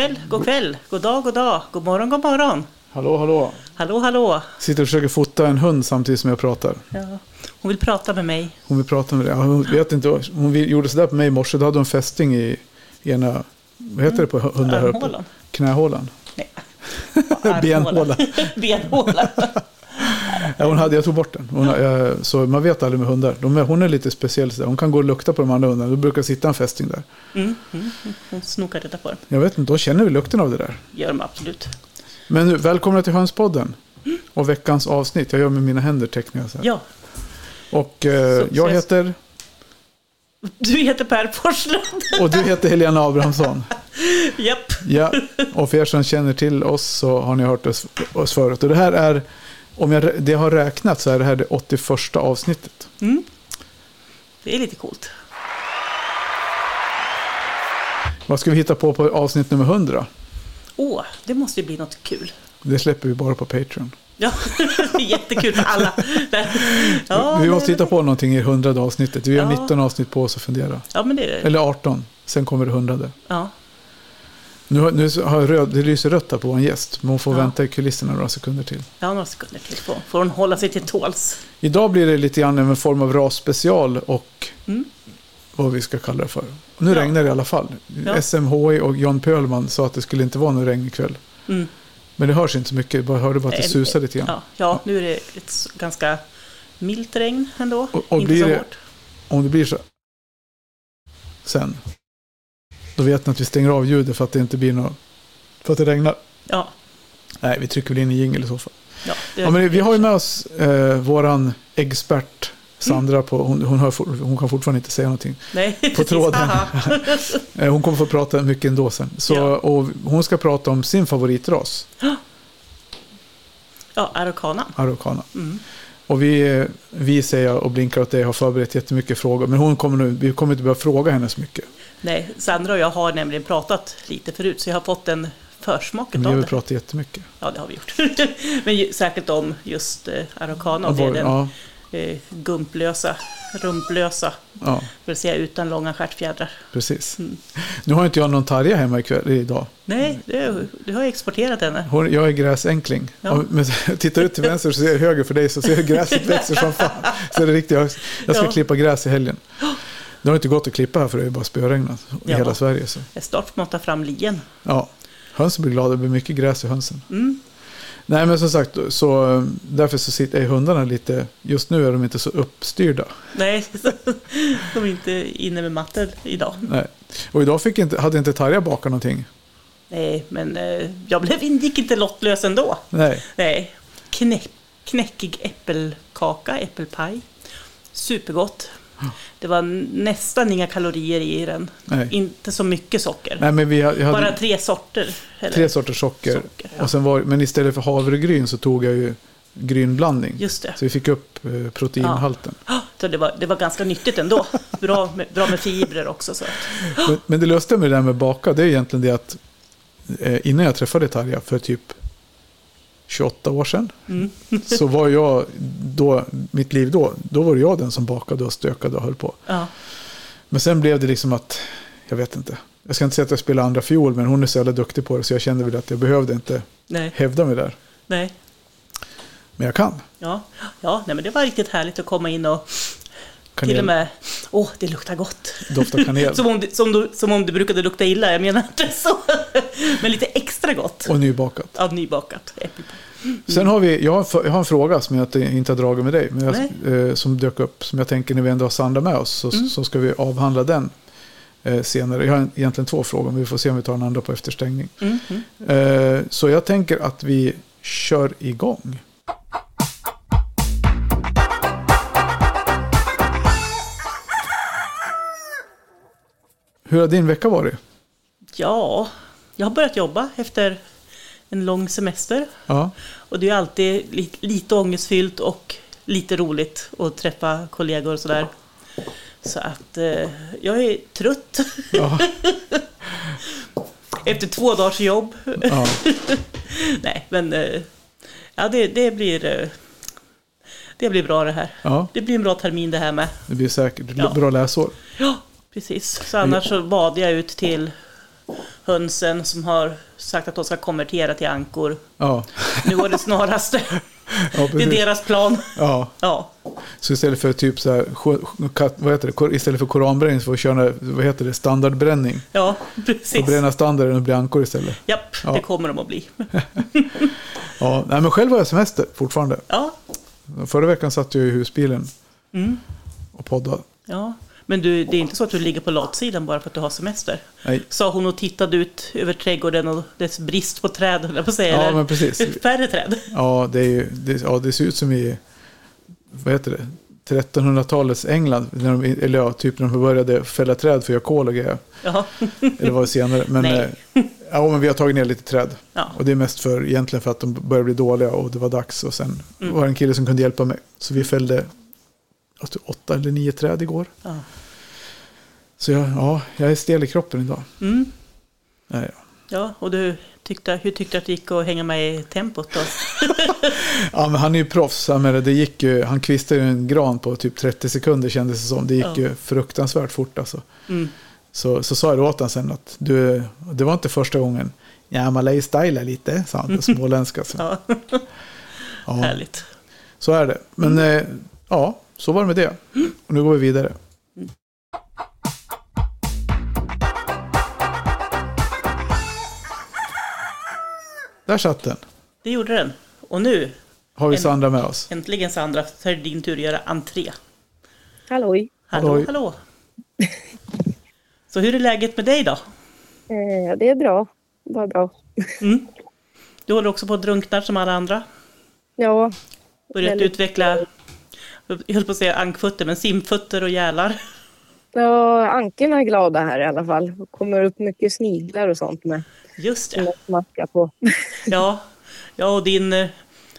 Kväll, god kväll, god dag, god dag, god morgon, god morgon. Hallå, hallå. Hallå, hallå. Sitter och försöker fota en hund samtidigt som jag pratar. Ja. Hon vill prata med mig. Hon vill prata med dig. Hon vet inte. Hon gjorde sådär på mig i morse. Då hade hon fästing i ena, vad heter det på hundar? Armhålan. Knähålan. Nej. Benhåla. Benhåla. Ja, hon hade, jag tog bort den. Hon, eh, så man vet aldrig med hundar. De är, hon är lite speciell. Hon kan gå och lukta på de andra hundarna. Då brukar sitta en fästing där. Mm, mm, mm. Hon snokar reda på den. Jag vet inte, då känner vi lukten av det där. Gör de absolut. Men nu, välkomna till Hönspodden. Och veckans avsnitt. Jag gör med mina händer teckningar så här. Ja, Och eh, jag heter, du heter Per Forslund. och du heter Helena Abrahamsson. Japp. Ja, och för er som känner till oss så har ni hört oss, oss förut. Och det här är, om jag, det har räknat så är det här det 81 avsnittet. Mm. Det är lite coolt. Vad ska vi hitta på på avsnitt nummer 100? Åh, det måste ju bli något kul. Det släpper vi bara på Patreon. Ja, det är jättekul för alla. Ja, vi måste hitta på någonting i 100 avsnittet. Vi har Ja. 19 avsnitt på oss att fundera. Ja, men det är Eller 18, sen kommer det 100. Ja, Nu, har- nu har röd, det lyser rött här på en gäst, men hon får Ja. vänta i kulisserna några sekunder till. ja några sekunder till får, får hon hålla sig till tåls. Idag blir det lite grann en form av rasspecial och Mm. vad vi ska kalla det för. Och nu Ja. regnar det i alla fall. Ja. SMHI och John Pöhlman sa att det skulle inte vara någon regn ikväll. Mm. Men det hörs inte så mycket, jag hörde bara att det Nej, susade lite grann. Ja, ja, nu är det ett ganska milt regn ändå. Och- och Inte blir så det- hårt. Om det blir så sen, då vet ni att vi stänger av ljudet för att det inte blir något, för att det regnar. Ja, Nej, vi trycker väl in en jingel i så fall. ja, Ja, men vi har ju med oss eh, våran expert Sandra Mm. på, hon, hon, for- hon kan fortfarande inte säga någonting. Nej, precis. tråden. Eh, hon kommer få prata mycket ändå sen. Så, Ja. och hon ska prata om sin favoritras, Ja, araucana. araucana. Mm. Och vi, vi säger jag och blinkar åt dig har förberett jättemycket frågor. Men hon kommer nu, vi kommer inte börja fråga henne så mycket. Nej, Sandra och jag har nämligen pratat lite förut, så jag har fått en försmak vi av har det. väl pratat jättemycket. Ja, det har vi gjort. Men säkert om just eh, araucana, och det den ja, eh, gumplösa, rumplösa, ja, vill säga utan långa stjärtfjädrar. precis. Mm. Nu har inte jag någon Tarja hemma ikväll, idag. Nej, det, du har exporterat henne. Hon, jag är gräsänkling. Ja. Men tittar ut till vänster så ser jag höger för dig så ser jag gräset växer som fan. Så det är riktigt, jag, jag ska Ja. klippa gräs i helgen. Det har inte gått att klippa här för det är bara spöregnat i Ja. hela Sverige. Så. Snart på att ta fram lien. Ja, hönsen blir glada, det blir mycket gräs i hönsen. Mm. Nej men som sagt, så, därför så sitter, hundarna lite, just nu är de inte så uppstyrda. Nej, de är inte inne med matten idag. Nej. Och idag fick inte, hade inte Tarja bakat någonting. Nej, men eh, jag blev, gick inte lottlös ändå. Nej, Nej. Knä, knäckig äppelkaka, äppelpaj. Supergott. Det var nästan inga kalorier i den. nej. Inte så mycket socker. Nej men vi, hade Bara tre sorter. Eller? tre sorters socker. socker, ja. och sen var, men istället för havregryn så tog jag ju grynblandning. Just det. Så vi fick upp eh, proteinhalten. Så det var, det var ganska nyttigt ändå. Bra med, bra med fibrer också. Så. Men, men det lustiga med det där med baka, det är egentligen det att eh, innan jag träffade Tarja för typ 28 år sedan. Mm. så var jag, då, mitt liv då, då var jag den som bakade och stökade och höll på. Ja. Men sen blev det liksom att, jag vet inte. Jag ska inte säga att jag spelar andra fiol, men hon är så jävla duktig på det. Så jag kände väl att jag behövde inte Nej, hävda mig där. nej. Men jag kan. Ja, ja nej, men det var riktigt härligt att komma in och Kanel, till och med... Åh, det luktar gott. dofta kanel. Som om, det, som, du, som om det brukade lukta illa, jag menar inte så. Men lite extra gott. och nybakat. Av nybakat äppelpaj. Sen har vi, jag har, jag har en fråga som jag inte- har dragit med dig. Men jag, eh, som dök upp, som jag tänker när vi ändå har Sandra med oss. Så, Mm. så ska vi avhandla den eh, senare. Jag har egentligen två frågor, men vi får se om vi tar den andra på efterstängning. Mm, mm. Eh, så jag tänker att vi kör igång. Hur har din vecka varit? Ja, jag har börjat jobba efter en lång semester. Ja, Och det är alltid li, lite ångestfyllt och lite roligt att träffa kollegor och sådär. Så att eh, jag är trött ja, efter två dagars jobb. ja. Nej, men eh, ja, det, det blir... eh, Det blir bra det här. ja Det blir en bra termin det här med. det blir säkert Ja. bra läsår. Ja, precis. Så annars så bad jag ut till hönsen som har sagt att de ska konvertera till ankor. Ja, Nu var det snarast. ja Det är deras plan. Ja, Ja, så istället för typ så här, vad heter det, istället för koranbränning så får vi köra, vad heter det, standardbränning. ja precis. bränna standarden och bli ankor istället. Japp, Ja. det kommer de att bli. Ja, nej, men själv har jag semester fortfarande. Ja, Förra veckan satt jag i husbilen mm. och poddade. ja. Men du, det är inte så att du ligger på latsidan bara för att du har semester? Nej. Sa hon och tittade ut över trädgården och dess brist på träd, jag på säga. Ja, eller men precis. Färre träd. Ja, det, är ju, det, ja, det ser ut som i, vad heter det, 1300-talets England. När de, eller ja, typ när de började fälla träd för att göra kol och grejer. Ja, Eller var det senare? Men, Nej. eh, ja, men vi har tagit ner lite träd. ja. Och det är mest för, egentligen för att de börjar bli dåliga och det var dags. Och sen Mm. var det en kille som kunde hjälpa mig. Så vi fällde åtta eller nio träd igår. ja. Så jag, ja, jag är stel i kroppen idag. Mm. Nej, ja. Ja, och du tyckte, hur tyckte du att det gick att hänga med i tempot då? Ja, men han är ju proffs. Det gick ju, han kvistade en gran på typ 30 sekunder kändes det som. Det gick Ja. ju fruktansvärt fort alltså. Mm. Så, så sa jag åt honom sen att du, det var inte första gången. Ja, man lär ju styla lite, sa han på småländska. Ja, ja, härligt. så är det. Men eh, ja, så var det med det. Och nu går vi vidare. Där satt den. Det gjorde den. Och nu, Har vi En- Sandra med oss. äntligen Sandra, så är det din tur att göra entré. Halloj. Hallå, hallå. Så hur är läget med dig då? Eh, det är bra. Bara bra. Mm. Du håller också på att drunkna som alla andra. Ja, Börjat Väldigt- utveckla, jag höll på att säga ankfötter, men simfötter och gälar. ja, ankorna är glada här i alla fall. Det kommer upp mycket sniglar och sånt med. Just det. jag smackar på. Ja, ja och din eh,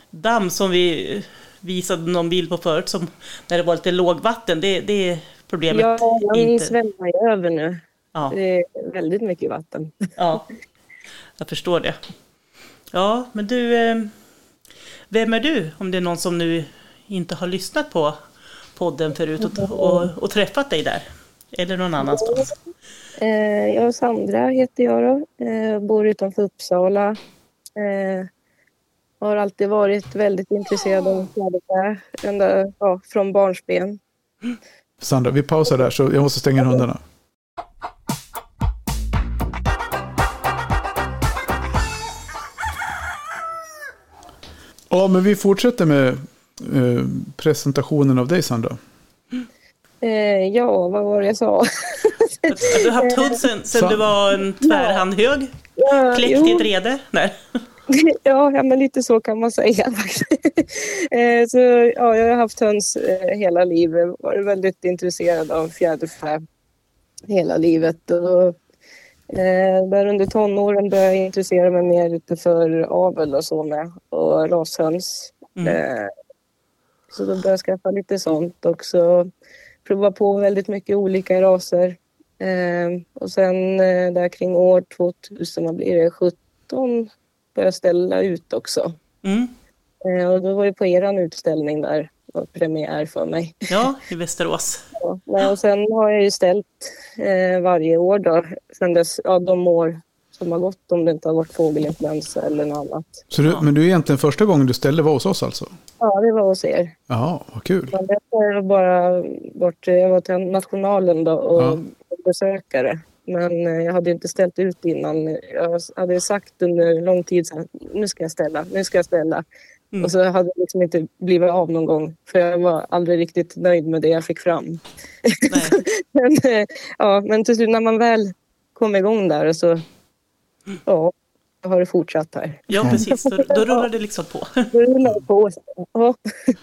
damm som vi visade någon bild på förut, som, när det var lite lågvatten, det, det är problemet. Ja, den inte. svämmar ju över nu. Ja, Det är väldigt mycket vatten. ja, jag förstår det. Ja, men du, eh, vem är du? Om det är någon som nu inte har lyssnat på podden förut och, och, och träffat dig där. Eller någon annanstans. Eh, jag Sandra heter jag då. Eh, bor utanför Uppsala. Eh, har alltid varit väldigt intresserad av fjäderfä. Ända ja, från barnsben. Sandra, vi pausar där så jag måste stänga hundarna. Ja, men vi fortsätter med eh, presentationen av dig Sandra. Eh, ja, vad var det jag sa? Du har haft hund sen, sen du var en tvärhandhög, Ja, kläckt jo. i ett rede. Nej. Ja, ja, men lite så kan man säga. faktiskt. Eh, så, ja, jag har haft höns eh, hela livet. Varit väldigt intresserad av fjäderfä hela livet. Och, eh, där under tonåren började jag intressera mig mer ute för avel och så med. Och rashöns. Mm. Så då började jag skaffa lite sånt också. Prova på väldigt mycket olika raser. Eh, och sen eh, där kring år 2000, vad blir det, 17 började jag ställa ut också. Mm. Eh, och då var det på eran utställning där, var premiär för mig. Ja, i Västerås. Ja, och sen har jag ju ställt eh, varje år då, sen dess, ja, de år som har gått om det inte har varit fågelinfluensa eller något annat. Så du, Ja. Men du är egentligen första gången du ställde var hos oss alltså? Ja, det var hos er. Jaha, vad kul. Men det har bara varit, jag var till Nationalen då och Ja. Besökare. Men eh, jag hade inte ställt ut innan. Jag hade sagt under lång tid så här, nu ska jag ställa, nu ska jag ställa. Mm. Och så hade det liksom inte blivit av någon gång. För jag var aldrig riktigt nöjd med det jag fick fram. Nej. men, eh, ja, men till slut när man väl kom igång där och så ja, har det fortsatt här. Ja, precis. Då, då rullar det liksom på. Då rullar det på. Ja,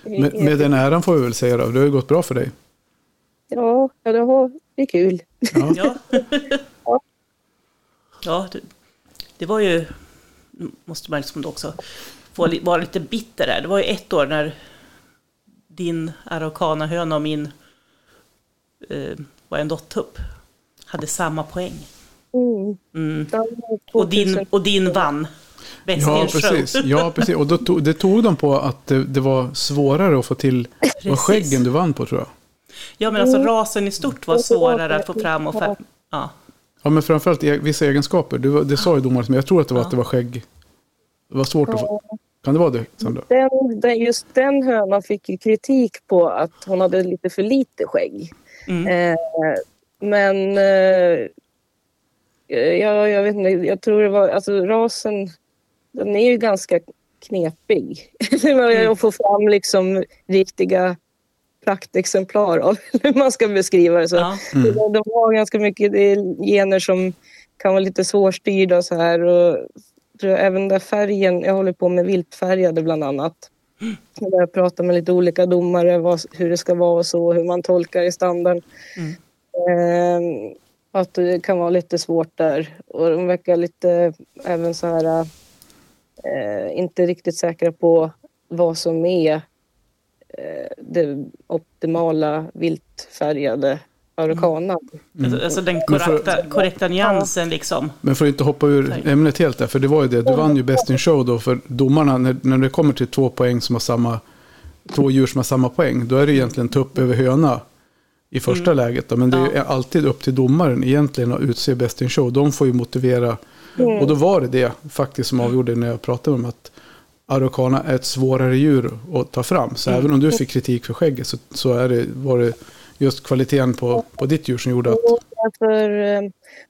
Med, med den äran får vi väl säga då. Det har ju gått bra för dig. ja, ja det har- det är kul. Ja. Ja, ja det, det var ju, måste man liksom också få vara lite bitter där. Det var ju ett år när din araukanahöna och min eh, var en dottupp hade samma poäng. Mm. Mm. Och, din, 2000. och din vann. Ja, precis. Ja, precis. Och då tog, det tog de på att det, det var svårare att få till vad Precis. skäggen du vann på tror jag. Ja, men alltså rasen i stort var svårare att få fram och fa- ja. Ja, men framförallt e- vissa egenskaper. Du, det sa ju domaren, men jag tror att det var Ja. att det var skägg. Det var svårt att få. Kan det vara det, Sandra? Den, den, just den hönan fick ju kritik på att hon hade lite för lite skägg. Mm. Eh, men eh, jag, jag vet inte, jag tror det var, alltså rasen, den är ju ganska knepig. Mm. Att få fram liksom riktiga praktexemplar av hur man ska beskriva det. Så Ja. Mm. de, har ganska mycket gener som kan vara lite svårstyrda och så här. Och, även där färgen, jag håller på med viltfärgade bland annat. Där jag pratar med lite olika domare vad, hur det ska vara och så, hur man tolkar i standarden. Mm. Ehm, att det kan vara lite svårt där. Och de verkar lite även så här eh, inte riktigt säkra på vad som är eh, det optimala viltfärgade araukanan. Alltså, alltså den Men för- korrekta, korrekta nyansen liksom. Men för att inte hoppa ur ämnet helt där, för det var ju det. Du vann ju Best in Show då, för domarna, när, när det kommer till två poäng som har samma, två djur som har samma poäng, då är det egentligen tupp över höna i första läget. Då. Men det är Ja. alltid upp till domaren egentligen att utse Best in Show. De får ju motivera. Och då var det det faktiskt som avgjorde när jag pratade med dem att Araucana är ett svårare djur att ta fram. Så även om du fick kritik för skägget så, så är det, var det just kvaliteten på, på ditt djur som gjorde att... För, eh,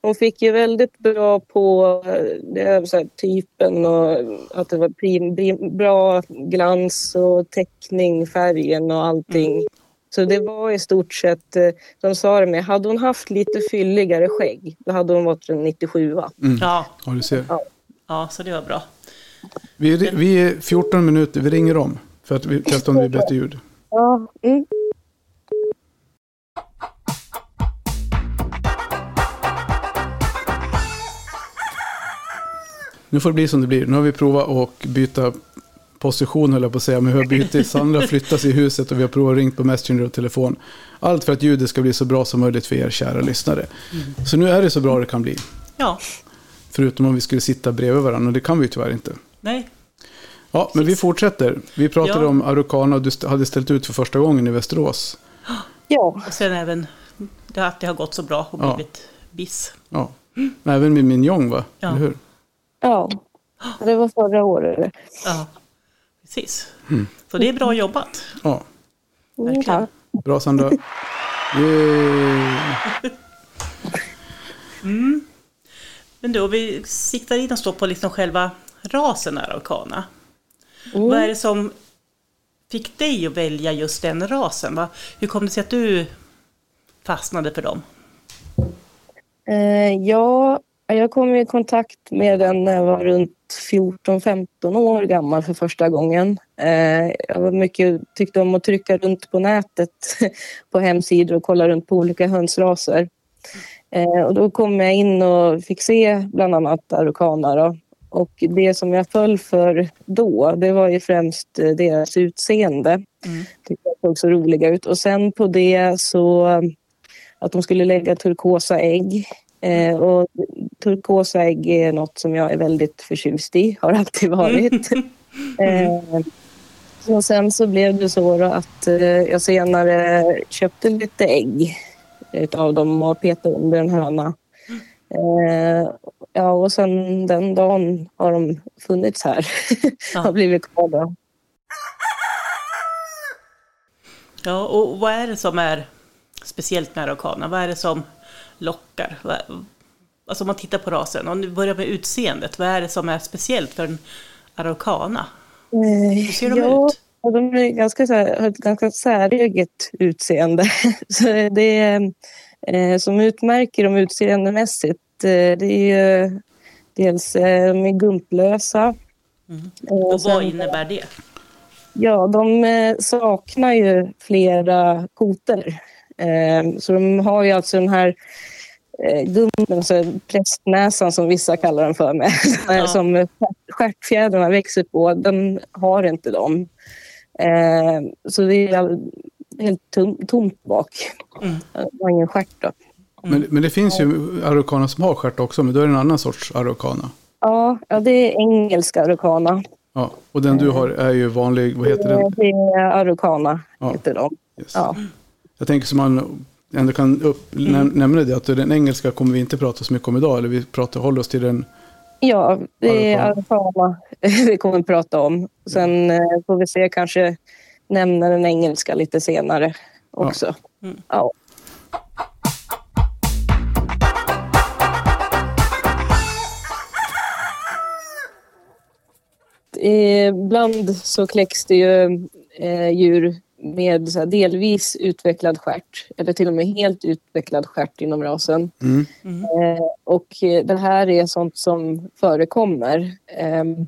hon fick ju väldigt bra på eh, det här, typen och att det var prim, prim, bra glans och täckning, färgen och allting. Så det var i stort sett, eh, de sa det med, hade hon haft lite fylligare skägg, då hade hon varit en 97 va? Mm, Ja, ja, du ser. ja, så det var bra. Vi, vi är 14 minuter, vi ringer om. För att vi testar om det är bättre ljud. Ja. Nu får det bli som det blir. Nu har vi provat att byta position, höll jag på att säga. Men vi har bytt. Sandra flyttas i huset och vi har provat ringt på Messenger och telefon. Allt för att ljudet ska bli så bra som möjligt för er kära lyssnare. Så nu är det så bra det kan bli. Ja, Förutom om vi skulle sitta bredvid varandra. Och det kan vi ju tyvärr inte. Nej. Ja, men vi fortsätter. Vi pratade Ja. om Araucana och du hade ställt ut för första gången i Västerås. ja. Och sen även det att det har gått så bra och Ja. blivit biss. Ja. Men även med Mignon va? Ja. Eller hur? ja. Det var förra året. Ja, precis. Så det är bra jobbat. Ja. Mm, Verkligen. ja. Bra Sandra. Yay. Men då, vi siktar in oss då på liksom själva rasen Araucana. Mm. Vad är det som fick dig att välja just den rasen? Va? Hur kom det sig att du fastnade för dem? Eh, ja, jag kom i kontakt med den när jag var runt 14-15 år gammal för första gången. Eh, jag var mycket, tyckte om att trycka runt på nätet på hemsidor och kolla runt på olika hönsraser. Eh, och då kom jag in och fick se bland annat araucana. Och det som jag föll för då, det var ju främst eh, deras utseende. Mm. Tyckte jag såg så roliga ut. Och sen på det så att de skulle lägga turkosa ägg. Eh, och turkosa ägg är något som jag är väldigt förtjust i, har alltid varit. eh, och sen så blev det så att eh, jag senare köpte lite ägg utav dem och petade under en höna. Eh, ja, och sen den dagen har de funnits här. Ja. har blivit kvar då. Ja, och vad är det som är speciellt med Araucana? Vad är det som lockar? Alltså om man tittar på rasen, om du börjar med utseendet, vad är det som är speciellt för en Araucana? Hur ser de ja, ut? Ja, de är ganska, har ett ganska säreget utseende. Så det är, eh, som utmärker dem utseendemässigt, eh, det är ju dels eh, de är gumplösa. Mm. Och vad sen- innebär det? Ja, de eh, saknar ju flera koter. Så de har ju alltså den här gumpen, alltså prästnäsan som vissa kallar den för, med, Ja. som stjärt- stjärtfjädrarna växer på. Den har inte de. Så det är helt tom, tomt bak. Mm. De har ingen stjärt då. Men, men det finns ju Araucana som har stjärt också, men då är det en annan sorts Araucana. Ja, ja, det är engelska araucana. Ja, och den du har är ju vanlig, vad heter den? Det är araucana, Ja. heter de. Yes. Ja. Jag tänker som man ändå kan upp, näm- nämna det att den engelska kommer vi inte prata så mycket om idag. Eller vi pratar, håller oss till den. Ja, det är Araucana. Vi kommer att prata om. Sen eh, får vi se, kanske nämna den engelska lite senare också. Mm. Ja. Ibland så kläcks det ju eh, djur med så här delvis utvecklad stjärt eller till och med helt utvecklad stjärt inom rasen. Mm. Eh, och eh, det här är sånt som förekommer. Ehm,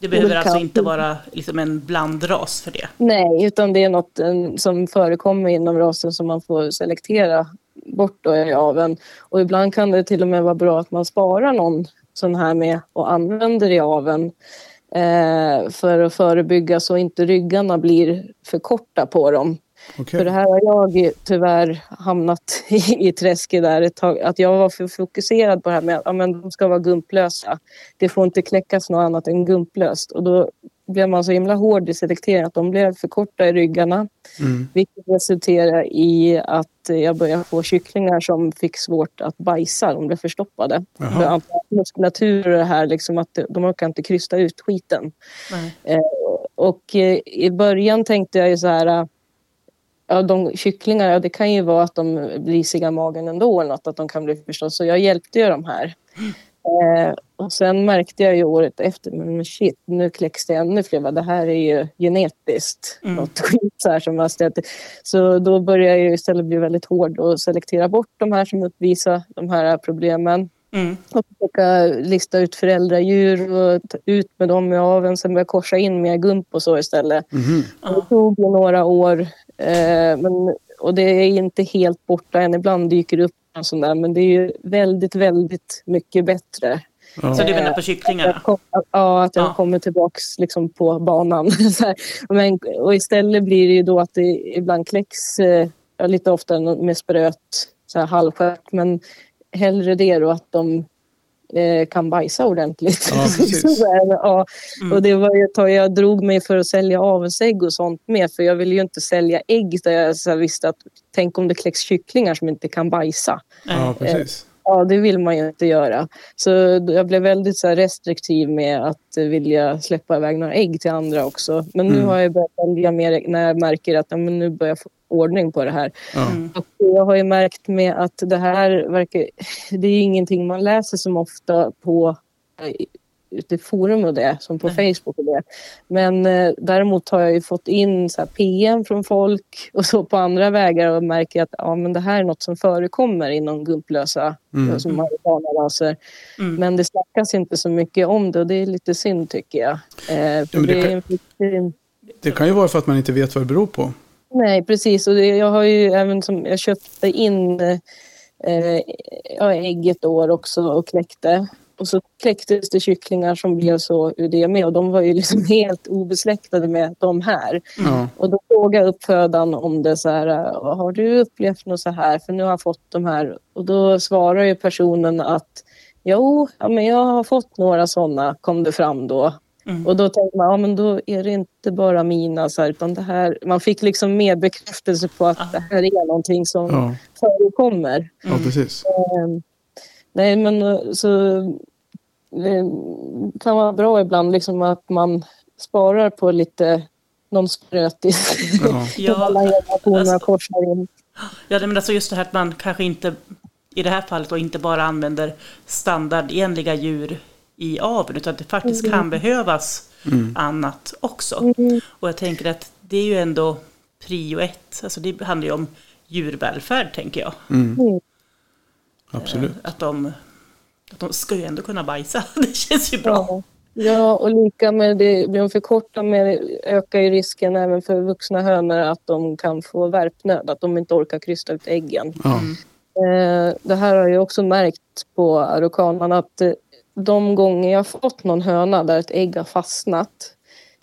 Det behöver alltså inte vara liksom en blandras för det. nej, utan det är något eh, som förekommer inom rasen som man får selektera bort då i aveln. Och ibland kan det till och med vara bra att man sparar någon sån här med och använder i aveln eh, för att förebygga så inte ryggarna blir för korta på dem. Okej. För det här har jag tyvärr hamnat i, i träsket där ett tag. Att jag var för fokuserad på det här med att ja, men de ska vara gumplösa. Det får inte kläckas något annat än gumplöst. Och då blev man så himla hård i selekteringen att de blev för korta i ryggarna. Mm. Vilket resulterade i att jag började få kycklingar som fick svårt att bajsa. De blev förstoppade. För och det här, liksom att de orkar inte krysta ut skiten. Nej. Och eh, i början tänkte jag ju så här, eh, ja, de kycklingar, ja, det kan ju vara att de blir risiga i magen ändå eller något, att de kan bli förstås. Så jag hjälpte ju de här. Eh, och sen märkte jag ju året efter, men shit, nu kläcks det ännu fler. Va, Det här är ju genetiskt Mm. något skit så här som har ställt. Så då började jag istället bli väldigt hård och selektera bort de här som uppvisar de här problemen Mm. och försöka lista ut föräldradjur och ta ut med dem i aveln. Sen börja korsa in med gump och så istället. Mhm. Det tog några år. Eh, men, och det är inte helt borta än. Ibland dyker det upp en sån där. Men det är ju väldigt, väldigt mycket bättre. Ja. Så du menar på Att kycklingarna? ja, att jag Ja. kommer tillbaks liksom på banan. Men, och istället blir det ju då att det ibland kläcks eh, lite oftare med spröt, så här halvstjärt. Men hellre det då att de eh, kan bajsa ordentligt. Ja, ja. Mm. Och det var ett tag jag drog mig för att sälja avelsägg och sånt med. För jag ville ju inte sälja ägg där jag så visste att tänk om det kläcks kycklingar som inte kan bajsa. ja, precis. Ja, det vill man ju inte göra. Så jag blev väldigt så här, restriktiv med att eh, vilja släppa iväg några ägg till andra också. Men nu Mm. har jag börjat välja mer när jag märker att ja, men nu börjar jag få ordning på det här. Ja. Mm. Och jag har ju märkt med att det här verkar... Det är ju ingenting man läser som ofta på eh, ute i forum och det, som på Nej. Facebook och det. Men eh, däremot har jag ju fått in så här PM från folk och så på andra vägar och märker att ja, men det här är något som förekommer inom gumplösa Mm. som raser. Mm. Men det snackas inte så mycket om det och det är lite synd tycker jag. Eh, men det det kan- är en Det kan ju vara för att man inte vet vad det beror på. Nej, precis. Och jag har ju även som jag köpte in eh, ja, ägg ett år också och kläckte. Och så kläcktes det kycklingar som blev så ur det med och de var ju liksom helt obesläktade med de här. Ja. Och då frågade uppfödaren om det så här, "Eh, har du upplevt något så här? För nu har jag fått de här. Och då svarar ju personen att jo, ja, men jag har fått några sådana, kom det fram då. Mm. Och då tänkte man, ja men då är det inte bara mina, så här, utan det här, man fick liksom mer bekräftelse på att Ah. det här är någonting som Ja. förekommer. ja, precis. Ehm, nej men eh, så det kan vara bra ibland liksom att man sparar på lite någon sprötis. Ja. Ja, Alla alltså- korsar in. Ja, men alltså just det här att man kanske inte, i det här fallet då, inte bara använder standardenliga djur i aveln, utan att det faktiskt kan behövas Mm. annat också. Mm. Och jag tänker att det är ju ändå prio ett, alltså det handlar ju om djurvälfärd tänker jag. Mm. Mm. Absolut. Att de, att de ska ju ändå kunna bajsa, det känns ju bra. Ja. ja, och lika med det, blir de för korta med ökar ju risken även för vuxna hönor att de kan få värpnöd, att de inte orkar krysta ut äggen. Mm. Eh, det här har jag också märkt på araukanan att eh, de gånger jag har fått någon höna där ett ägg har fastnat,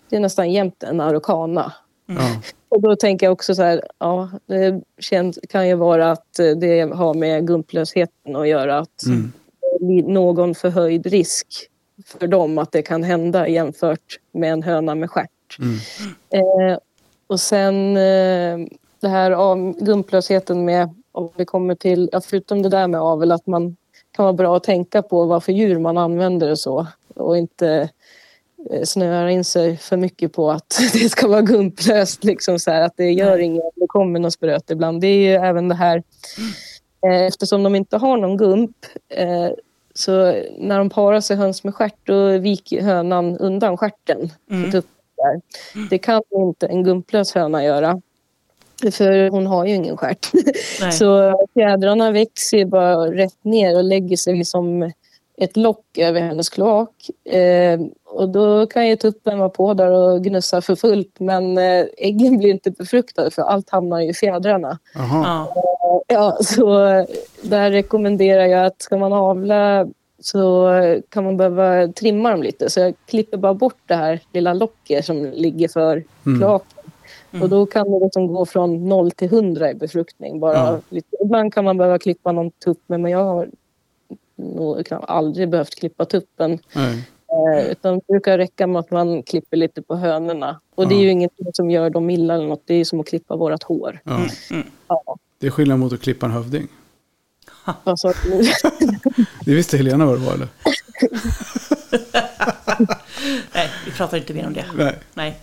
det är nästan jämt en araukana. Ja. Och då tänker jag också så här, ja, det känns, kan ju vara att det har med gumplösheten att göra. Att Mm. det blir någon förhöjd risk för dem att det kan hända jämfört med en höna med stjärt. Mm. Eh, och sen eh, det här av gumplösheten med om det kommer till, ja, förutom det där med avel, att man kan vara bra att tänka på vad för djur man använder och så. Och inte eh, snöar in sig för mycket på att det ska vara gumplöst. Liksom så här, att det gör inget om det kommer någon spröt ibland. Det är ju även det här, eh, eftersom de inte har någon gump, eh, så när de parar sig höns med stjärt, då viker hönan undan stjärten. Mm. För där. Det kan inte en gumplös höna göra. För hon har ju ingen stjärt. Så fjädrarna växer bara rätt ner och lägger sig som ett lock över hennes kloak. Eh, och då kan ju tuppen vara på där och gnussa för fullt men eh, äggen blir inte befruktade för allt hamnar i fjädrarna. Jaha. Ja. Ja, så eh, där rekommenderar jag att ska man avla så eh, kan man behöva trimma dem lite. Så jag klipper bara bort det här lilla locket som ligger för Mm. kloaken. Mm. Och då kan det liksom gå från 0 till 100 i befruktning. Bara Ja. lite. Ibland kan man behöva klippa någon tupp men jag har nog kan aldrig behövt klippa tuppen. Nej. Eh, utan det brukar räcka med att man klipper lite på hönorna. Och det är ju ingenting som gör dem illa eller något. Det är som att klippa vårat hår. Ja. Mm. Ja, Det är skillnad mot att klippa en hövding. alltså, Det visste Helena vad det var eller? Nej, vi pratar inte mer om det. Nej. Nej.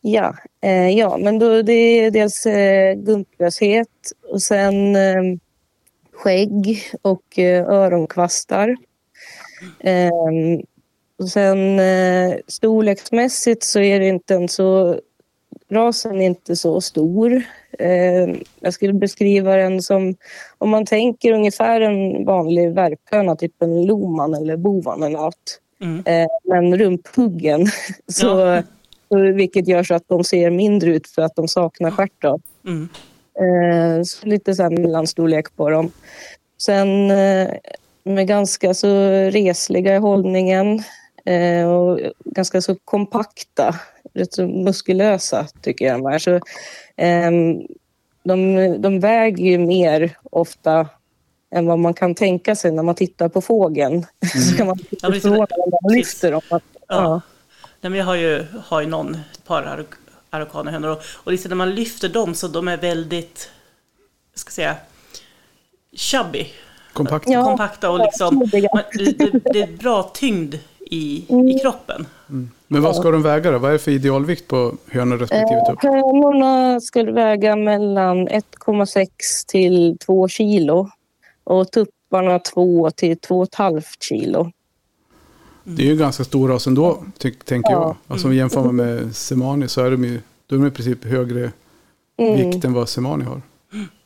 Ja, eh, ja men då, det är dels eh, gumplöshet och sen eh, skägg och eh, öronkvastar. Eh, och sen eh, storleksmässigt så är det inte en så... Rasen är inte så stor. Eh, jag skulle beskriva den som... Om man tänker ungefär en vanlig värphöna, typ en loman eller bovan eller något. Mm. Eh, men rumphuggen. Så, Ja. Vilket gör så att de ser mindre ut för att de saknar stjärt. Mm. Eh, så lite så här mellanstorlek på dem. Sen eh, med ganska så resliga i hållningen eh, och ganska så kompakta, rätt så muskulösa tycker jag de är. Så, ehm, de, de väger ju mer ofta än vad man kan tänka sig när man tittar på fågeln. så kan man bli förvånad när man lyfter dem. Att, Ja. ja. Nej, men jag har ju, har ju någon, ett par araukanahönor och, och liksom när man lyfter dem så de är väldigt, jag ska säga, chubby, Kompakt. Ja. kompakta och liksom, man, det, det är bra tyngd i, i kroppen. Men vad ska de väga då? Vad är det för idealvikt på hönor respektive tupp? Hönorna skulle väga mellan 1,6 till 2 kilo och tupparna 2 till 2,5 kilo. Det är ju ganska stor ras ändå, ty- tänker jag. Ja. Alltså jämför med Semani så är de ju då är de i princip högre Mm. vikt än vad Semani har.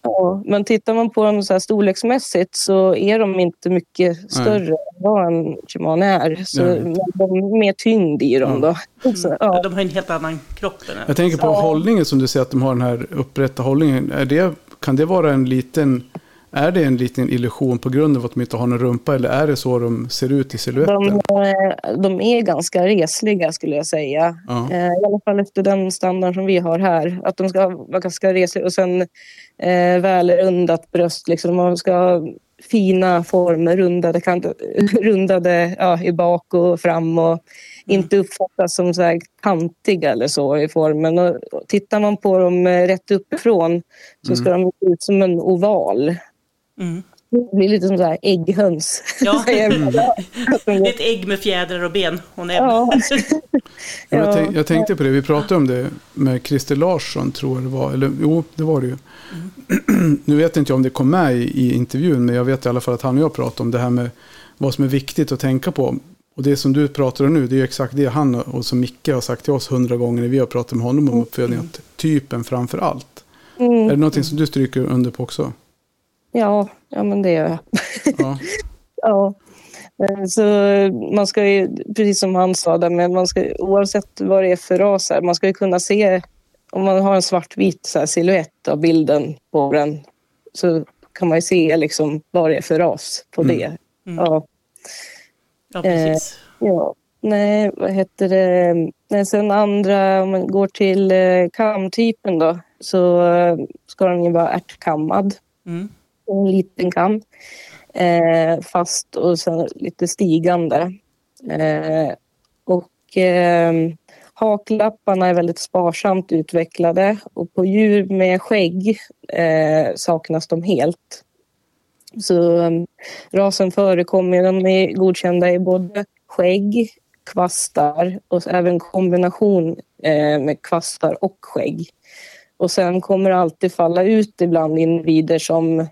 Ja, men tittar man på dem så här storleksmässigt så är de inte mycket större än vad en shimane är. Så Nej. men de är mer tyngd i dem då. Så, ja. De har en helt annan kropp. Jag tänker på Ja. hållningen som du säger att de har den här upprätta hållningen. Är det, kan det vara en liten, är det en liten illusion på grund av att de inte har någon rumpa eller är det så de ser ut i siluetten? De, eh, de är ganska resliga skulle jag säga. Ja. Eh, I alla fall efter den standard som vi har här. Att de ska vara ganska resliga och sen eh, välrundat bröst. Liksom. Man ska ha fina former, rundade, kant, rundade ja, i bak och fram och inte uppfattas som så här kantiga eller så i formen. Och, tittar man på dem eh, rätt uppifrån så ska de se ut som en oval. Mm. Det blir lite som så här ägghöns. Ja. är ett ägg med fjädrar och ben och näbb. Ja. Jag, Ja. tänk, jag tänkte på det, vi pratade om det med Christer Larsson tror jag det var. Eller jo, det var det ju. nu vet inte jag om det kom med i, i intervjun, men jag vet i alla fall att han och jag pratade om det här med vad som är viktigt att tänka på. Och det som du pratar om nu, det är ju exakt det han och som Micke har sagt till oss hundra gånger när vi har pratat med honom om uppfödning. Att typen framför allt. Mm. Är det någonting som du stryker under på också? Ja, ja men det gör jag. Ja. ja. Eh, Så man ska ju, precis som han sa, där, men man ska, oavsett vad det är för ras här, man ska ju kunna se, om man har en svartvit silhuett av bilden på den, så kan man ju se liksom vad det är för ras på det. Mm. Ja, Ja, precis. ja. Nej, vad heter det? Nej, sen andra, om man går till eh, kamtypen då, så eh, ska den ju vara ärtkammad. Mm en liten kam. Eh, fast och sen lite stigande. Eh, och eh, Haklapparna är väldigt sparsamt utvecklade och på djur med skägg eh, saknas de helt. Så ehm, rasen förekommer, de är godkända i både skägg, kvastar och även kombination eh, med kvastar och skägg. Och sen kommer det alltid falla ut ibland individer som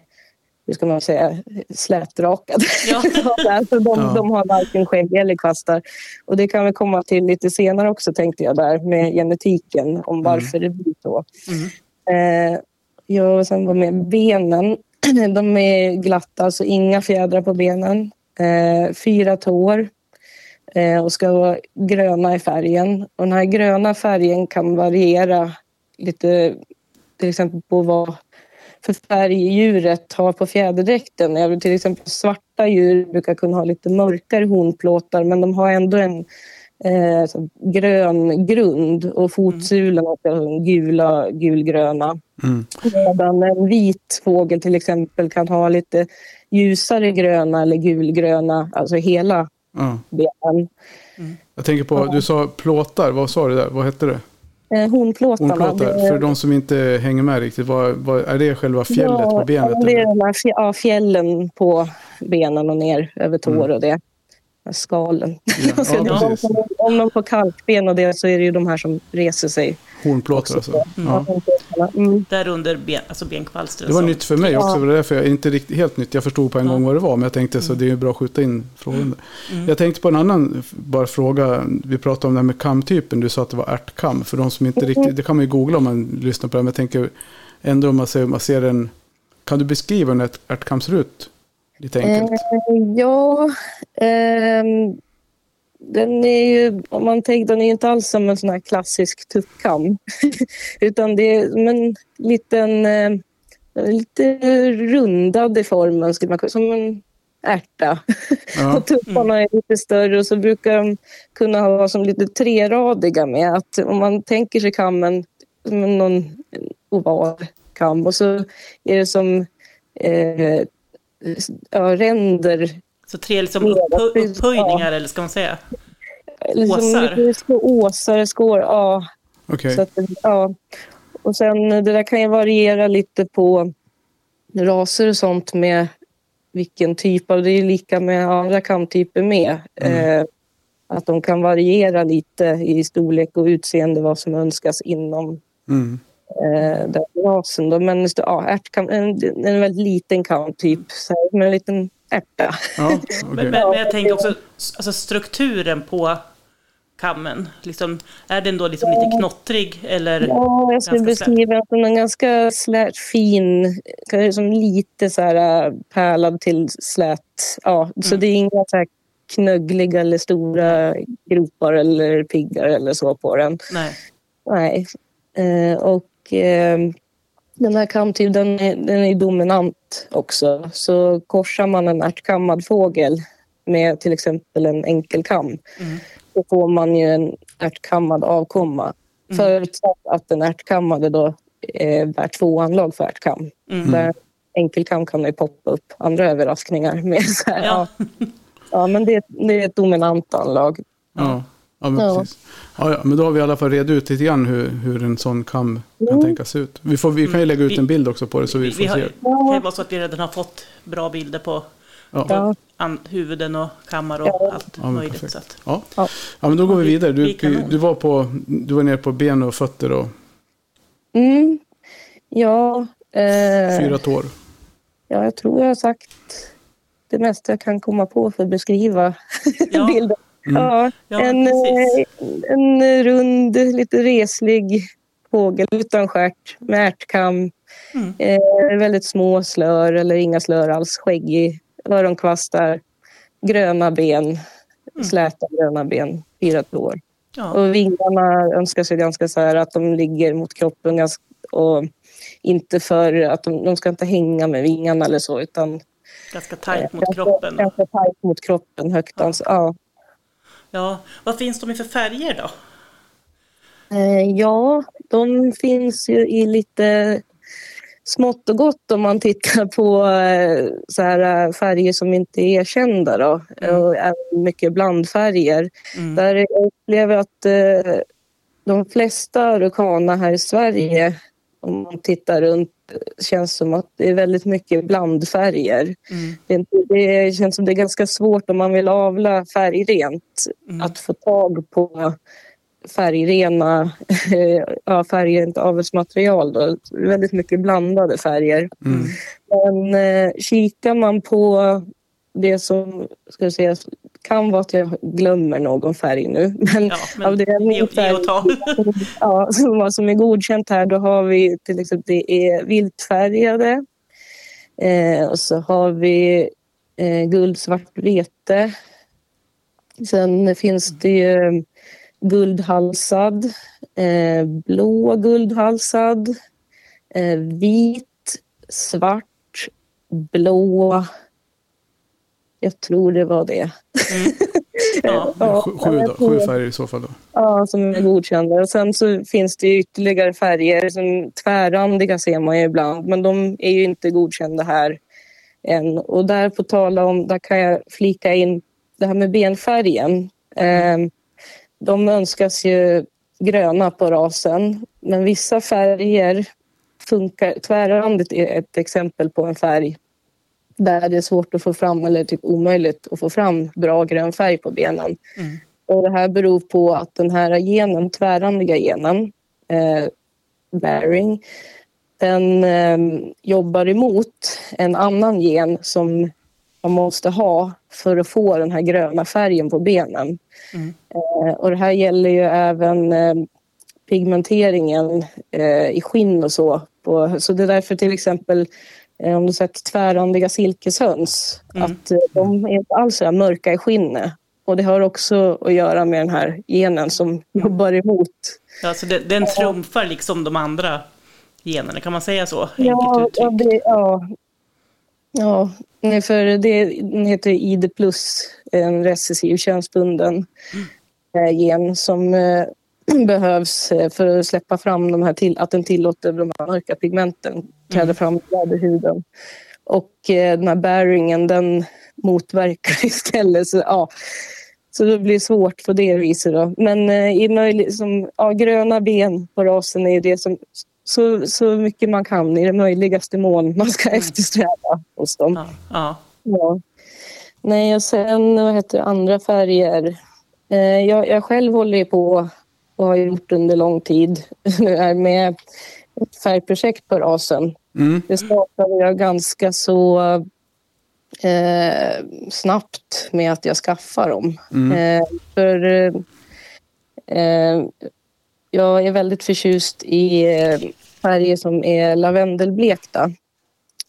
hur ska man säga, slätrakade. Ja. de, Ja. de har varken skägg eller kvastar. Och det kan vi komma till lite senare också tänkte jag där med genetiken om varför det blir så. Mm. Eh, ja, och sen var med benen. De är glatta, alltså inga fjädrar på benen. Eh, fyra tår eh, och ska vara gröna i färgen. Och den här gröna färgen kan variera lite till exempel på vad för färg djuret har på fjäderdräkten. Till exempel svarta djur brukar kunna ha lite mörkare hornplåtar men de har ändå en eh, grön grund och fotsulorna är gula, gulgröna. Mm. Medan en vit fågel till exempel kan ha lite ljusare gröna eller gulgröna, alltså hela Ja. benen. Jag tänker på, du sa plåtar, vad sa du där? Vad hette det? Eh, hornplåtarna. Hornplåtar. det- För de som inte hänger med riktigt, vad, vad, är det själva fjället på benet? Ja, det är eller? de här fj- ja, fjällen på benen och ner över tår Mm. och det. Skalen. Ja, ja, de som, om de får kalkben och det så är det ju de här som reser sig. Hornplåtar alltså. Ja. Mm. Där under ben, alltså benkvalstret. Det var så- nytt för mig också, det var därför jag inte riktigt helt nytt. Jag förstod på en Ja. gång vad det var, men jag tänkte så det är ju bra att skjuta in frågan. Jag tänkte på en annan bara fråga. Vi pratade om det här med kamtypen. Du sa att det var ärtkam. För de som inte riktigt, det kan man ju googla om man lyssnar på det. Men jag tänker ändå om man ser, man ser en, kan du beskriva hur en ärt- ärtkam ser ut? Lite enkelt. Eh, ja, ehm, den är ju, om man tänker, den är inte alls som en sån här klassisk tuppkam. Utan det är som en liten, eh, lite rundad i formen, skulle man kunna- som en ärta. Ja. Och tupparna är lite större och så brukar de kunna vara som lite treradiga med att om man tänker sig kammen som någon oval kam och så är det som eh, ja, ränder Så tre liksom Ja, precis. upphöjningar, eller ska man säga? eller som Åsar. lite små åsar, skår, ja. Okej. Det- ja. Och sen det där kan ju variera lite på raser och sånt med vilken typ av, det är lika med andra kamtyper med. Eh, att de kan variera lite i storlek och utseende vad som önskas inom Mm. eh, den rasen. Då. Men ja, ärtkam, en, en väldigt liten kamtyp, så här, med en liten ärta. Ja, Men, okej. men, men jag tänker också alltså strukturen på kammen. Liksom, är den då liksom lite knottrig eller? Ja, jag skulle beskriva den som en ganska slät, fin, kanske som lite så här äh, pärlad till slät. Ja, Så Mm. det är inga så här knöggliga eller stora gropar eller piggar eller så på den. Nej. Nej. Eh, och eh, den här kamtypen den är, den är dominant också. Så korsar man en ärtkammad fågel med till exempel en enkelkam Mm. då får man ju en ärtkammad avkomma. Mm. Förutsatt att den ärtkammade då är bär två anlag för ärtkam. Mm. Där enkelkam kan ju poppa upp andra överraskningar med så här, Ja. ja. Ja, men det, det är ett dominant anlag. Ja, ja, men Ja. precis. Ja, ja, men då har vi i alla fall redat ut lite grann hur, hur en sån kam kan Mm. tänkas ut. Vi, får, vi kan ju lägga ut en bild också på det så vi Vi, får vi har, se. det kan vara så att vi redan har fått bra bilder på Ja. Huvuden och kammar och Ja. allt Ja, möjligt. perfekt. Så att, Ja. Ja. men då går vi Vi- vidare. vi Du, du, var på, du var nere på ben och fötter och Mm. Ja, eh, fyra tår. ja, jag tror jag har sagt det mesta jag kan komma på för att beskriva Ja. bilden. Mm. Ja, Ja, en, precis. eh, en rund, lite reslig fågel utan stjärt med ärtkam. Mm. Eh, väldigt små slör eller inga slör alls. Skäggig, öronkvastar, gröna ben, Mm. släta gröna ben, fyra tår. ja. Och vingarna önskas ju ganska så här att de ligger mot kroppen ganska, och inte för att de, de ska inte hänga med vingarna eller så utan Ganska tajt mot ganska, kroppen. ganska tajt mot kroppen, högt Ja. ans- ja. Ja. Vad finns de i för färger då? Eh, ja, de finns ju i lite smått och gott om man tittar på eh, så här, eh, färger som inte är kända. Då. Mm. Och mycket blandfärger. Mm. Där jag upplever att de flesta Araucana här i Sverige, om man tittar runt, känns som att det är väldigt mycket blandfärger. Mm. Det, känns som det är ganska svårt om man vill avla färgrent Mm. att få tag på färgrena, ja, färgrent avelsmaterial. Då. Väldigt mycket blandade färger. Mm. Men eh, kikar man på det som ska säga, kan vara att jag glömmer någon färg nu. Men Ja, men av det ge, ge färg och ta. ja, som, vad som är godkänt här, då har vi till exempel det är viltfärgade. Eh, och så har vi eh, guldsvart vete. Sen finns det ju guldhalsad, eh, blå guldhalsad, eh, vit, svart, blå. Jag tror det var det. Mm. Ja. Sju, sju, då, sju färger i så fall då. Ja, som är godkända. Och sen så finns det ju ytterligare färger. Som tvärrandiga ser man ju ibland, men de är ju inte godkända här än. Och där på tala om, där kan jag flika in det här med benfärgen. Eh, de önskas ju gröna på rasen, men vissa färger funkar. Tvärrandigt är ett exempel på en färg där det är svårt att få fram, eller typ omöjligt att få fram bra grön färg på benen. Mm. Och det här beror på att den här genen, tvärrandiga genen, eh, bearing, den eh, jobbar emot en annan gen som man måste ha för att få den här gröna färgen på benen. Mm. Eh, och det här gäller ju även eh, pigmenteringen i skinn och så. På, så det är därför till exempel om du sett tvärrandiga silkeshöns, Mm. att eh, de är inte alls så här mörka i skinnet. Och det har också att göra med den här genen som jobbar emot. Alltså den, den trumfar liksom de andra generna, kan man säga så? Ja, ja, det, ja. ja, för det den heter ID+, en recessiv könsbunden eh, gen som eh, behövs eh, för att släppa fram de här till, att den tillåter de här mörka pigmenten träda fram i huden. Och eh, den här bearingen den motverkar istället. Så, ja. så det blir svårt på det viset. Då. Men eh, i möjlig, som, ja, gröna ben på rasen är det som så, så mycket man kan i det möjligaste mån man ska eftersträva hos dem. Ja, ja. Ja. Nej, och sen vad heter det, andra färger. Jag, jag själv håller ju på och har gjort under lång tid är med ett färgprojekt på rasen. Mm. Det startade jag ganska så eh, snabbt med att jag skaffade dem. Mm. Eh, för eh, eh, jag är väldigt förtjust i eh, färger som är lavendelblekta.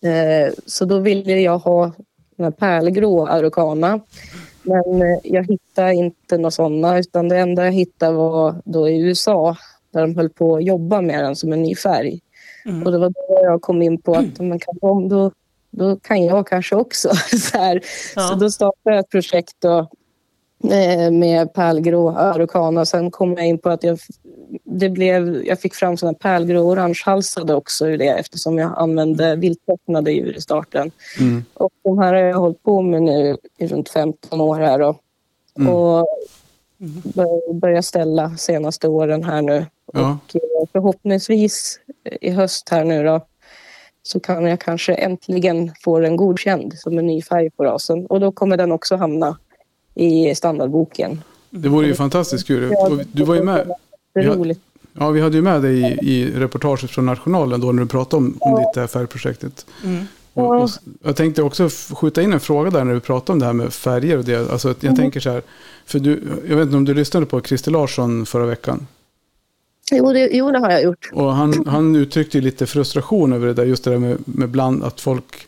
Eh, så då ville jag ha den här pärlgrå Araucana. Men eh, jag hittade inte några sådana utan det enda jag hittade var då i USA där de höll på att jobba med den som en ny färg. Mm. Och det var då jag kom in på att men kan de, då, då kan jag kanske också. så, här. Ja. så då startade jag ett projekt eh, med pärlgrå Araucana. Sen kom jag in på att jag, det blev, jag fick fram såna pärlgrå orangehalsade också ur det eftersom jag använde vilttecknade djur i starten. Mm. Och de här har jag hållit på med nu i runt 15 år här då. Mm. Och bör- börjat ställa senaste åren här nu. Ja. Och eh, förhoppningsvis i höst här nu då så kan jag kanske äntligen få den godkänd som en ny färg på rasen. Och då kommer den också hamna i standardboken. Det vore ju fantastiskt kul. Du var ju med. Det är Ja. roligt. Ja, vi hade ju med dig i, i reportaget från Nationalen då när du pratade om, om ditt färgprojektet. Mm. Och, och, jag tänkte också skjuta in en fråga där när du pratade om det här med färger och det. Alltså, jag tänker så här, för du, jag vet inte om du lyssnade på Christer Larsson förra veckan. Jo det, jo, det har jag gjort. Och han, han uttryckte ju lite frustration över det där, just det där med, med bland, att folk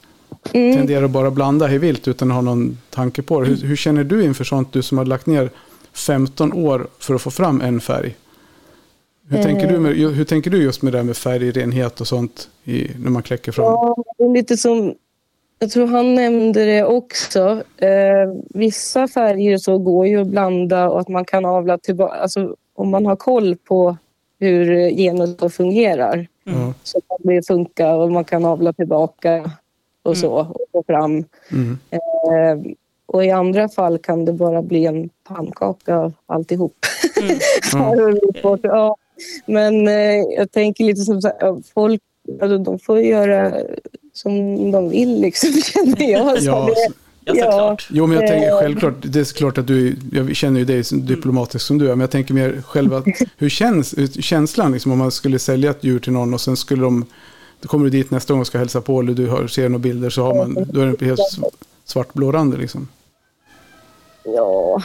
Mm. tenderar att bara blanda hej vilt utan att ha någon tanke på det. Hur, hur känner du inför sånt, du som har lagt ner 15 år för att få fram en färg? Hur, tänker, du med, hur tänker du just med det här med färgrenhet och sånt i, när man kläcker fram? Ja, det är lite som... Jag tror han nämnde det också. Eh, vissa färger så går ju att blanda och att man kan avla tillbaka. Alltså, om man har koll på hur genet fungerar Ja. så kan det funka och man kan avla tillbaka och så och få fram. Mm. Eh, och i andra fall kan det bara bli en pannkaka av alltihop. Mm. ja. Men eh, jag tänker lite som så här, folk alltså, de får göra som de vill liksom, känner jag. Så Ja, det, Ja, såklart. Jo, men jag tänker Eh. självklart, det är klart att du, jag känner ju dig som diplomatisk som du är, men jag tänker mer själva, hur känns hur- känslan liksom om man skulle sälja ett djur till någon och sen skulle de, då kommer du dit nästa gång och ska hälsa på eller du hör, ser några bilder så har man, då är det helt svartblårande liksom. Ja.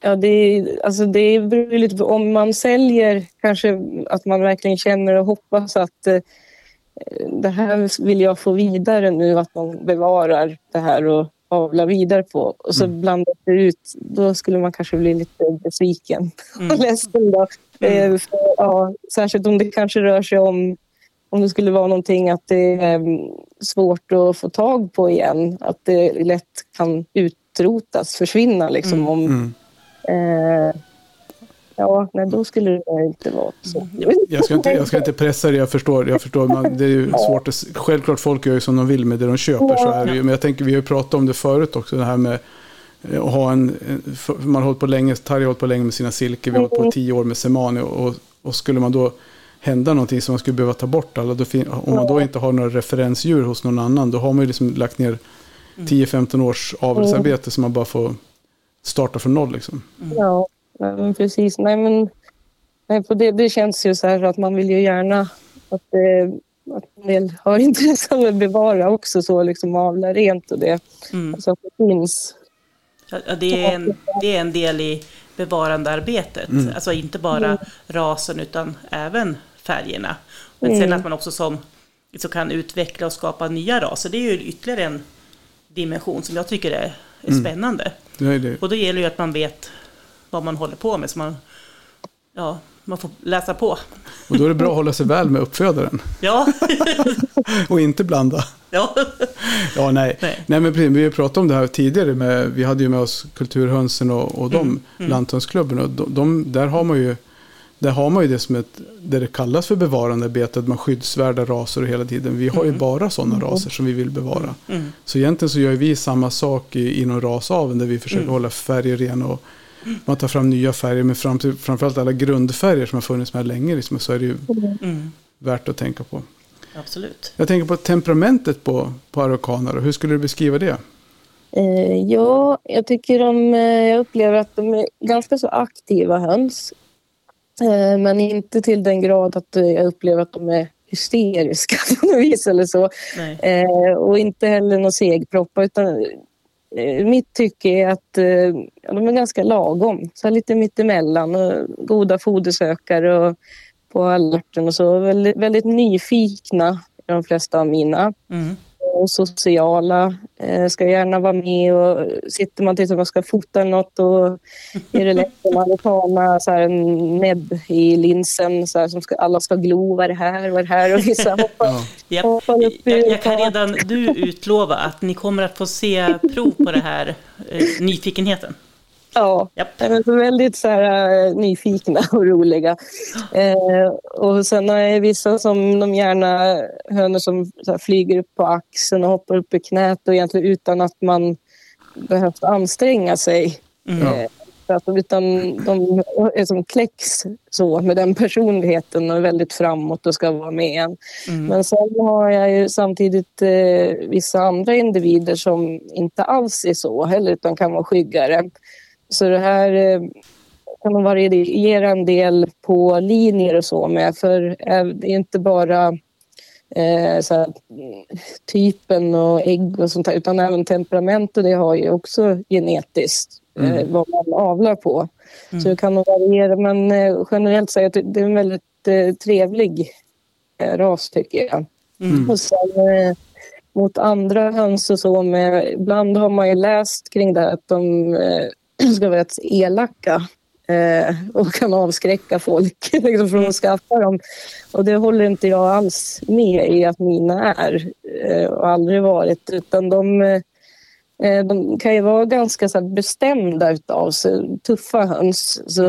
Ja, det, är- alltså det beror ju lite på om man säljer kanske att man verkligen känner och hoppas att eh, det här vill jag få vidare nu, att man bevarar det här och avlar vidare på. Och så blandar det ut, då skulle man kanske bli lite besviken och Mm. ledsen. Då. Eh, för, ja, särskilt om det kanske rör sig om om det skulle vara någonting att det är mm, svårt att få tag på igen, att det lätt kan utrotas, försvinna liksom. Mm. Om, Mm. eh, ja, nej, då skulle det inte vara så. Jag ska, inte, jag ska inte pressa dig, jag förstår. Jag förstår man, det är ju svårt att, självklart folk gör ju som de vill med det de köper, så är det ju. Men jag tänker, vi har ju pratat om det förut också, det här med eh, att ha en, man har hållit på länge, Tarja har hållit på länge med sina silke, vi har hållit på tio år med Semani och, och skulle man då hända någonting som man skulle behöva ta bort alla, då fin, om man då inte har några referensdjur hos någon annan, då har man ju liksom lagt ner 10-15 års avelsarbete som man bara får starta från noll liksom. Ja, nej, men precis. Nej, men, nej, på det, det känns ju så här att man vill ju gärna att, eh, att en del har intresse av att bevara också så liksom avla rent och det. Mm. Så att det finns. Ja, ja, det, är en, det är en del i bevarandearbetet. Alltså inte bara rasen utan även färgerna. Men sen att man också som, så kan utveckla och skapa nya raser. Det är ju ytterligare en dimension som jag tycker är, är spännande. Det är det. Och då gäller det ju att man vet vad man håller på med. Så man, ja, man får läsa på. Och då är det bra att hålla sig väl med uppfödaren Ja, och inte blanda. ja. Ja, nej. Nej. nej. men precis, vi pratat om det här tidigare. Med, vi hade ju med oss Kulturhönsen och, och de, Lanthönsklubben. Och de, de, där, har man ju, där har man ju det som ett, det det kallas för bevarandebete, att man skyddsvärda raser och hela tiden. Vi har ju bara sådana raser som vi vill bevara. Mm. Så egentligen så gör vi samma sak i, inom rasaveln där vi försöker hålla färger rena och man tar fram nya färger. Men fram till, framförallt alla grundfärger som har funnits med länge liksom, så är det ju Mm, värt att tänka på. absolut. Jag tänker på temperamentet på, på araukaner. Hur skulle du beskriva det? Eh, ja, jag tycker de, eh, jag upplever att de är ganska så aktiva höns. Eh, men inte till den grad att eh, jag upplever att de är hysteriska på något vis eller så. Eh, och inte heller någon segproppa utan eh, mitt tycke är att eh, de är ganska lagom. Så lite mittemellan och goda fodersökare och på alerten och så. Väldigt, väldigt nyfikna de flesta av mina Mm. Och sociala. Eh, ska gärna vara med och sitter man till exempel och ska fota något och är det lätt om man ta med så här en näbb i linsen så här, som ska, alla ska glo, vad är det här, vad är det här och vissa hoppar, Ja. Japp. hoppar upp Jag, jag kan redan nu utlova att ni kommer att få se prov på det här eh, nyfikenheten. Ja, Japp. men så väldigt så här, eh, nyfikna och roliga. Eh, och sen har jag vissa som de gärna, hönor som här, flyger upp på axeln och hoppar upp i knät och egentligen utan att man behövt anstränga sig. Mm. Eh, för att, utan de är som kläcks så med den personligheten och är väldigt framåt och ska vara med en. Mm. Men sen har jag ju samtidigt eh, vissa andra individer som inte alls är så heller utan kan vara skyggare. Så det här eh, kan nog variera en del på linjer och så med för eh, det är inte bara eh, så här, mm, typen och ägg och sånt där utan även temperament och det har ju också genetiskt eh, vad man avlar på. Så det kan nog variera men eh, generellt säger jag att det är en väldigt trevlig ras tycker jag. Mm. Och sen mot andra höns och så med, ibland har man ju läst kring det här att de ska vara rätt elaka eh, och kan avskräcka folk liksom, från att skaffa dem. Och det håller inte jag alls med i att mina är eh, och aldrig varit utan de eh, Eh, De kan ju vara ganska så här, bestämda utav sig, tuffa höns. Så,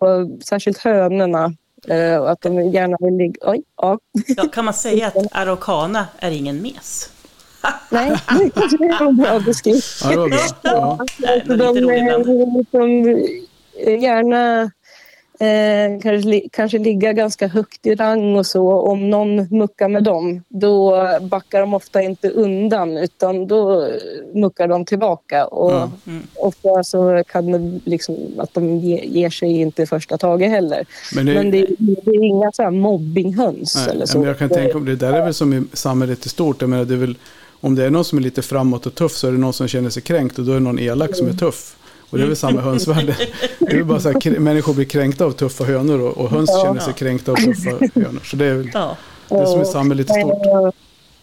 och särskilt hönorna. eh, Och att de gärna vill ligga... Oj, ja. Ja, kan man säga att araucana är ingen mes? Nej, det var bra beskrivet. Ja, det var bra. Ja. Nej, men de lite rolig ibland. eh, eh, gärna eh, kanske, kanske ligga ganska högt i rang och så. Om någon muckar med dem, då backar de ofta inte undan utan då eh, muckar de tillbaka. Och Ja. Mm. ofta så kan det liksom att de ge, ger sig inte i första taget heller. Men det, Men det, det är inga så här mobbinghöns nej, eller så. men jag kan tänka om det där är väl som i samhället i stort. Jag menar, det är väl, om det är någon som är lite framåt och tuff så är det någon som känner sig kränkt och då är det någon elak som är tuff. Och det är väl samma hönsvärde. Det är bara så här, människor blir kränkta av tuffa hönor och, och höns Ja. känner sig kränkta av tuffa hönor. Så det är väl Ja. det som är samhället i stort.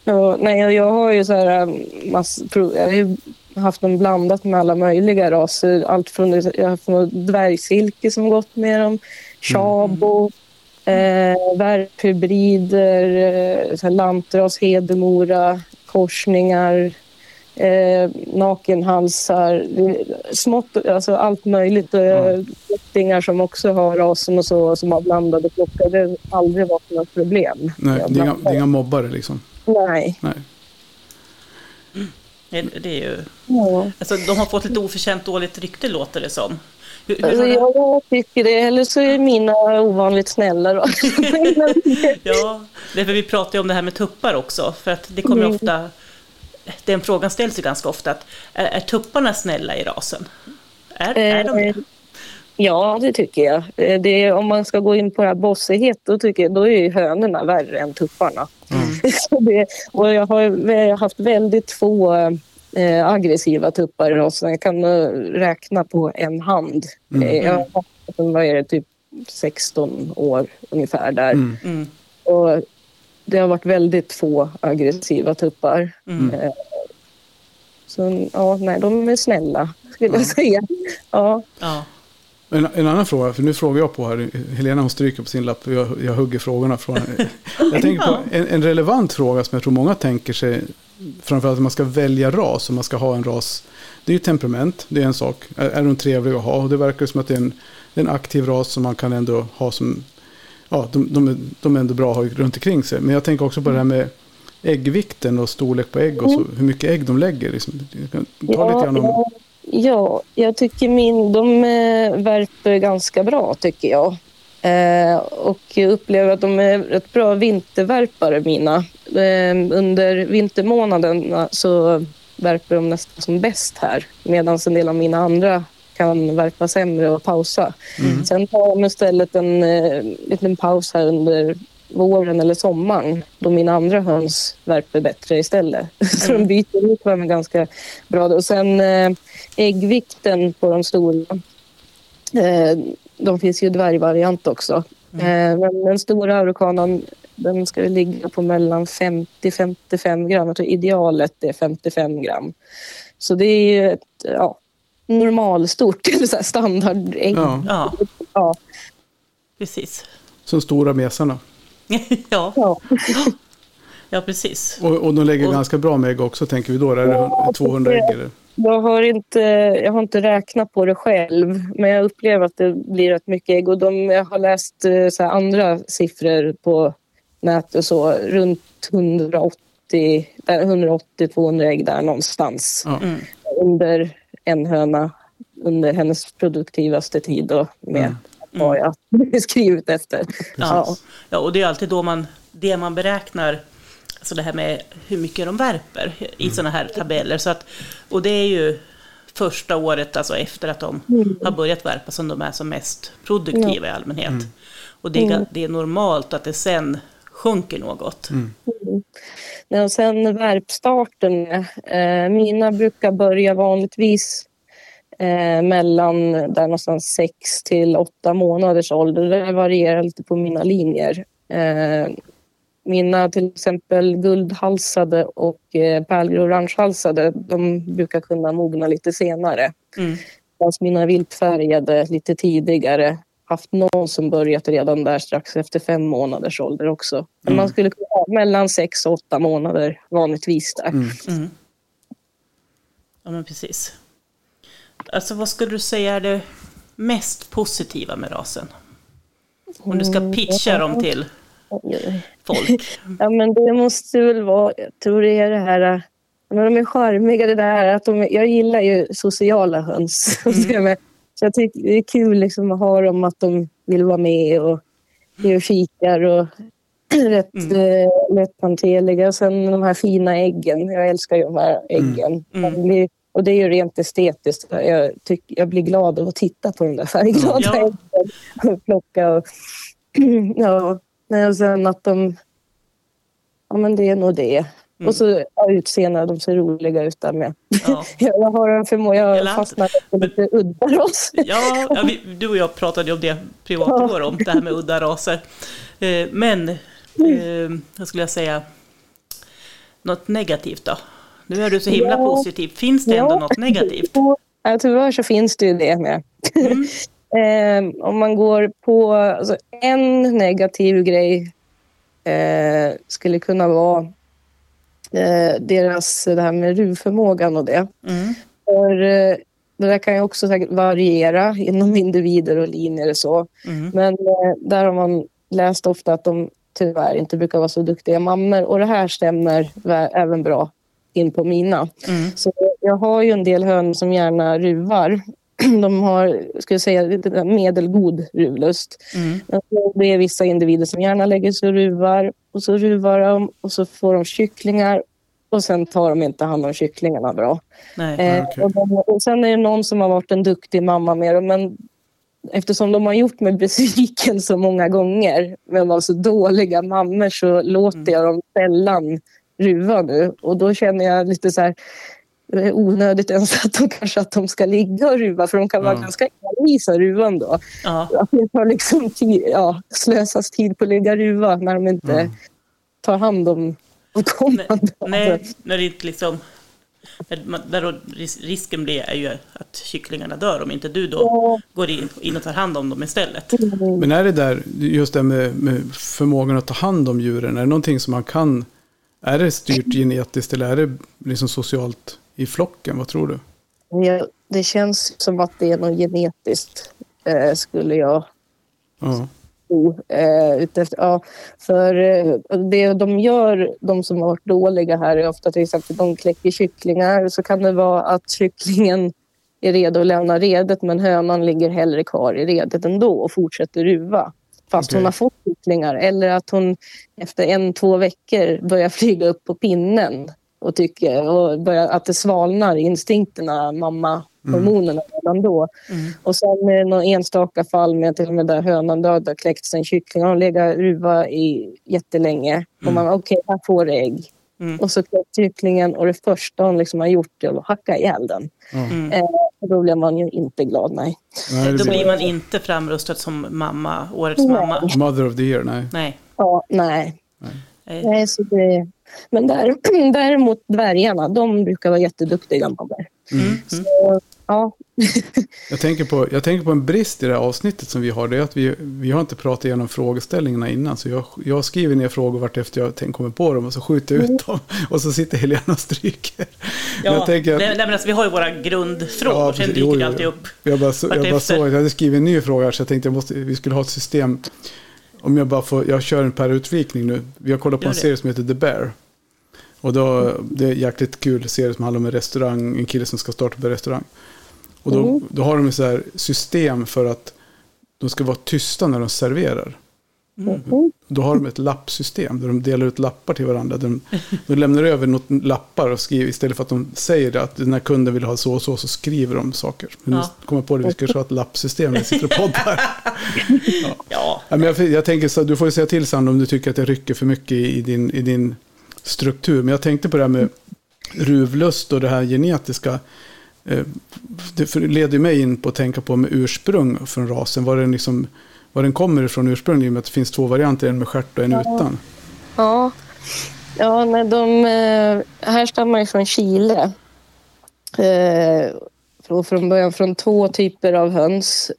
Ja, nej, jag- jag har ju så här um, mass, jag har ju haft dem blandat med alla möjliga raser. Allt från jag har haft någon dvärgsilke som gått med dem, chabo, eh, värphybrider, eh, lantras, hedemora, korsningar, eh, nakenhalsar, smått, alltså allt möjligt. Eh, Släktingar som också har rasen och så, som har blandade flockar. Det har aldrig varit något problem. Nej, det är, inga, det är inga mobbare liksom. Nej. Nej. Det, det är ju... Ja. Alltså, de har fått lite oförtjänt dåligt rykte låter det som. Hur, hur Alltså, jag tycker det, eller så är mina ovanligt snälla. Då. Ja, det är för vi pratar ju om det här med tuppar också. För att det kommer Mm. ofta... Den frågan ställs ju ganska ofta. Att, är, är tupparna snälla i rasen? Är, är de det? Eh, ja, det tycker jag. Eh, Det är, om man ska gå in på det här bossighet, då, tycker jag, då är ju hönorna värre än tupparna. Så det, och jag har jag har haft väldigt få eh, aggressiva tuppar i rasen. Jag kan eh, räkna på en hand. Mm. Eh, jag har haft, vad är det, typ 16 år ungefär där. Mm. Mm, Och det har varit väldigt få aggressiva tuppar. mm. Eh, Så ja, nej, de är snälla skulle jag säga. Ja, Ja. En, en annan fråga, för nu frågar jag på här. Helena hon stryker på sin lapp och jag, jag hugger frågorna från Jag tänker på en, en relevant fråga som jag tror många tänker sig. Framförallt att man ska välja ras och man ska ha en ras. Det är ju temperament, det är en sak. Är, är de trevliga att ha? Och det verkar som att det är en, en aktiv ras som man kan ändå ha som... Ja, de, de, är, de är ändå bra att ha runt omkring sig. Men jag tänker också på det här med äggvikten och storlek på ägg och så, hur mycket ägg de lägger. Liksom. Ta lite grann om... ja, ja, jag tycker min, de eh, värper ganska bra tycker jag. Eh, och jag upplever att de är rätt bra vintervärpare mina. Eh, under vintermånaderna så värper de nästan som bäst här. Medan en del av mina andra kan värpa sämre och pausa. Sen tar de istället en eh, liten paus här under våren eller sommaren då mina andra höns värper bättre istället. Så de byter ut varandra ganska bra. Och sen eh, äggvikten på de stora. Eh, de finns ju dvärgvariant också. Eh, men den stora aurokanan den ska ligga på mellan 50-55 gram. Jag tror idealet är 55 gram. Så det är ju ett ja, normalstort, standardägg. Ja, Ja. precis. som stora mesarna. ja, Ja. ja, precis. Och, och de lägger Och- ganska bra med ägg också tänker vi då. Är det Ja, 200 ägg? Eller? Jag har, inte, jag har inte räknat på det själv, men jag upplever att det blir rätt mycket ägg. Och de, jag har läst eh, så här andra siffror på nätet, så, runt 180, där 180-200 ägg där någonstans. Ja. Mm. Under en höna, under hennes produktivaste tid då, med Mm. Vad jag skrivit efter. Ja. ja, och det är alltid då man, det man beräknar, alltså det här med hur mycket de värper i sådana här tabeller. Så att, och det är ju första året, alltså efter att de har börjat värpa, som de är som mest produktiva i allmänhet. Och det är, ga- det är normalt att det sen sjunker något. Ja, och sen värpstarten. Eh, mina brukar börja vanligtvis eh, mellan där någonstans 6 till 8 månaders ålder. Det varierar lite på mina linjer. Eh, mina till exempel guldhalsade och eh, pärlgrå-orangehalsade de brukar kunna mogna lite senare. Mm. Medan mina viltfärgade lite tidigare haft någon som börjat redan där strax efter fem månaders ålder också. Men man skulle kunna ha mellan sex och åtta månader vanligtvis där. Mm. Mm. Ja, men precis. Alltså vad skulle du säga är det mest positiva med rasen? Om du ska pitcha dem till folk. Ja, men det måste väl vara, jag tror det är det här Men de är charmiga det där att de, jag gillar ju sociala höns. Mm. Så jag tycker det är kul liksom att ha dem att de vill vara med och ge och fikar och rätt Mm. eh, lätthanterliga. Sen de här fina äggen. Jag älskar ju de här äggen. Mm. De blir, och det är ju rent estetiskt. Jag, tyck, jag blir glad av att titta på de där färgglada Ja. Och plocka och... ja, och sen att de... Ja, men det är nog det. Mm. Och så ja, utseende, de ser roliga ut där med. Ja. Jag, har en förmåga, Jag fastnar på lite udda ras. Ja, ja vi, du och jag pratade ju om det privat igår, om det här med udda raser. Eh, men, eh, vad skulle jag säga, något negativt då? Nu är du så himla Ja. positiv. Finns det ändå Ja. något negativt? Ja, tyvärr så finns det ju det med. Mm. Eh, om man går på... Alltså, en negativ grej eh, skulle kunna vara eh, deras det här med ruvförmågan och det. Mm. För, eh, det där kan ju också variera inom individer och linjer och så. Mm. Men eh, där har man läst ofta att de tyvärr inte brukar vara så duktiga mammor. Och det här stämmer även bra in på mina. Mm. Så jag har ju en del hönor som gärna ruvar. De har, ska jag säga, medelgod ruvlust. Mm. Det är vissa individer som gärna lägger sig och ruvar. Och så ruvar de och så får de kycklingar. Och sen tar de inte hand om kycklingarna bra. Nej. Eh, och, de, och sen är det någon som har varit en duktig mamma med dem. Men eftersom de har gjort mig besviken så många gånger med att vara så dåliga mammor så låter jag dem sällan ruva nu. Och då känner jag lite så här det är onödigt ens att de kanske att de ska ligga och ruva för de kan vara Ja. ganska envisa ruvan då. Ja. Att det tar liksom tid, ja, slösas tid på att ligga ruva när de inte Ja. tar hand om kommande. Nej, när det inte liksom... Där risken blir är ju att kycklingarna dör om inte du då Ja. går in, in och tar hand om dem istället. Men är det där, just det med, med förmågan att ta hand om djuren, är det någonting som man kan, är det styrt genetiskt eller är det liksom socialt i flocken? Vad tror du? Ja, det känns som att det är något genetiskt, eh, skulle jag Ja. tro. Eh, utefter, ja, för eh, det de gör, de som har varit dåliga här, är ofta till exempel de kläcker kycklingar. Så kan det vara att kycklingen är redo att lämna redet men hönan ligger hellre kvar i redet ändå och fortsätter ruva. Fast Okej. hon har fått kycklingar. Eller att hon efter en, två veckor börjar flyga upp på pinnen och tycker och börjar, att det svalnar instinkterna, mamma-hormonerna redan då. Mm. Och sen är det någon enstaka fall med till och med där hönan döda kläckts en kyckling. Hon legat ruva i jättelänge. Och man, okej, här får ägg. Mm. Och så kläcks kycklingen och det första hon liksom har gjort är att hacka ihjäl den. Ja. Mm. Eh, då blir man ju inte glad, nej. Nej, Då blir man inte framröstad som mamma, årets Nej. mamma. Mother of the year, nej. Nej. Ja, nej. Nej. nej så det... Men där, däremot dvärgarna, de brukar vara jätteduktiga mammor. Mm. Mm. Så, ja, Jag tänker, på, jag tänker på en brist i det här avsnittet som vi har. Det är att vi, vi har inte pratat igenom frågeställningarna innan. Så jag, jag skriver ner frågor vart efter jag tänk, kommer på dem och så skjuter jag ut dem. Och så sitter Helena och stryker. Men Ja, jag tänker att- nej, nej, men alltså, vi har ju våra grundfrågor, Ja, sen dyker Jo, det alltid upp. Jag bara, så, jag bara Vartefter. såg att jag hade skrivit en ny fråga här, så jag tänkte jag måste, vi skulle ha ett system. Om jag bara får, jag kör en per utvikning nu. Vi har kollat på en serie som heter The Bear. Och då, det är en jäkligt kul serie som handlar om en restaurang, en kille som ska starta upp en restaurang. Och då, Mm. då har de ett så här system för att de ska vara tysta när de serverar. mm. Då har de ett lappsystem där de delar ut lappar till varandra. De, de lämnar över något lappar och skriver istället för att de säger det, att den här kunden vill ha så och så, så skriver de saker. Men Ja. nu kommer jag på det, vi ska köra ett lappsystem när vi sitter och poddar. Ja, Ja, men jag, jag tänker så, du får ju säga till Sandra om du tycker att det rycker för mycket i din, i din struktur. Men jag tänkte på det här med ruvlust och det här genetiska. Eh, Det leder mig in på att tänka på med ursprung från rasen. Var den, liksom, var den kommer ifrån ursprungligen med att det finns två varianter, en med stjärt och en utan. Ja, ja nej, de eh, härstammar ju från Chile. Eh, från, början från två typer av höns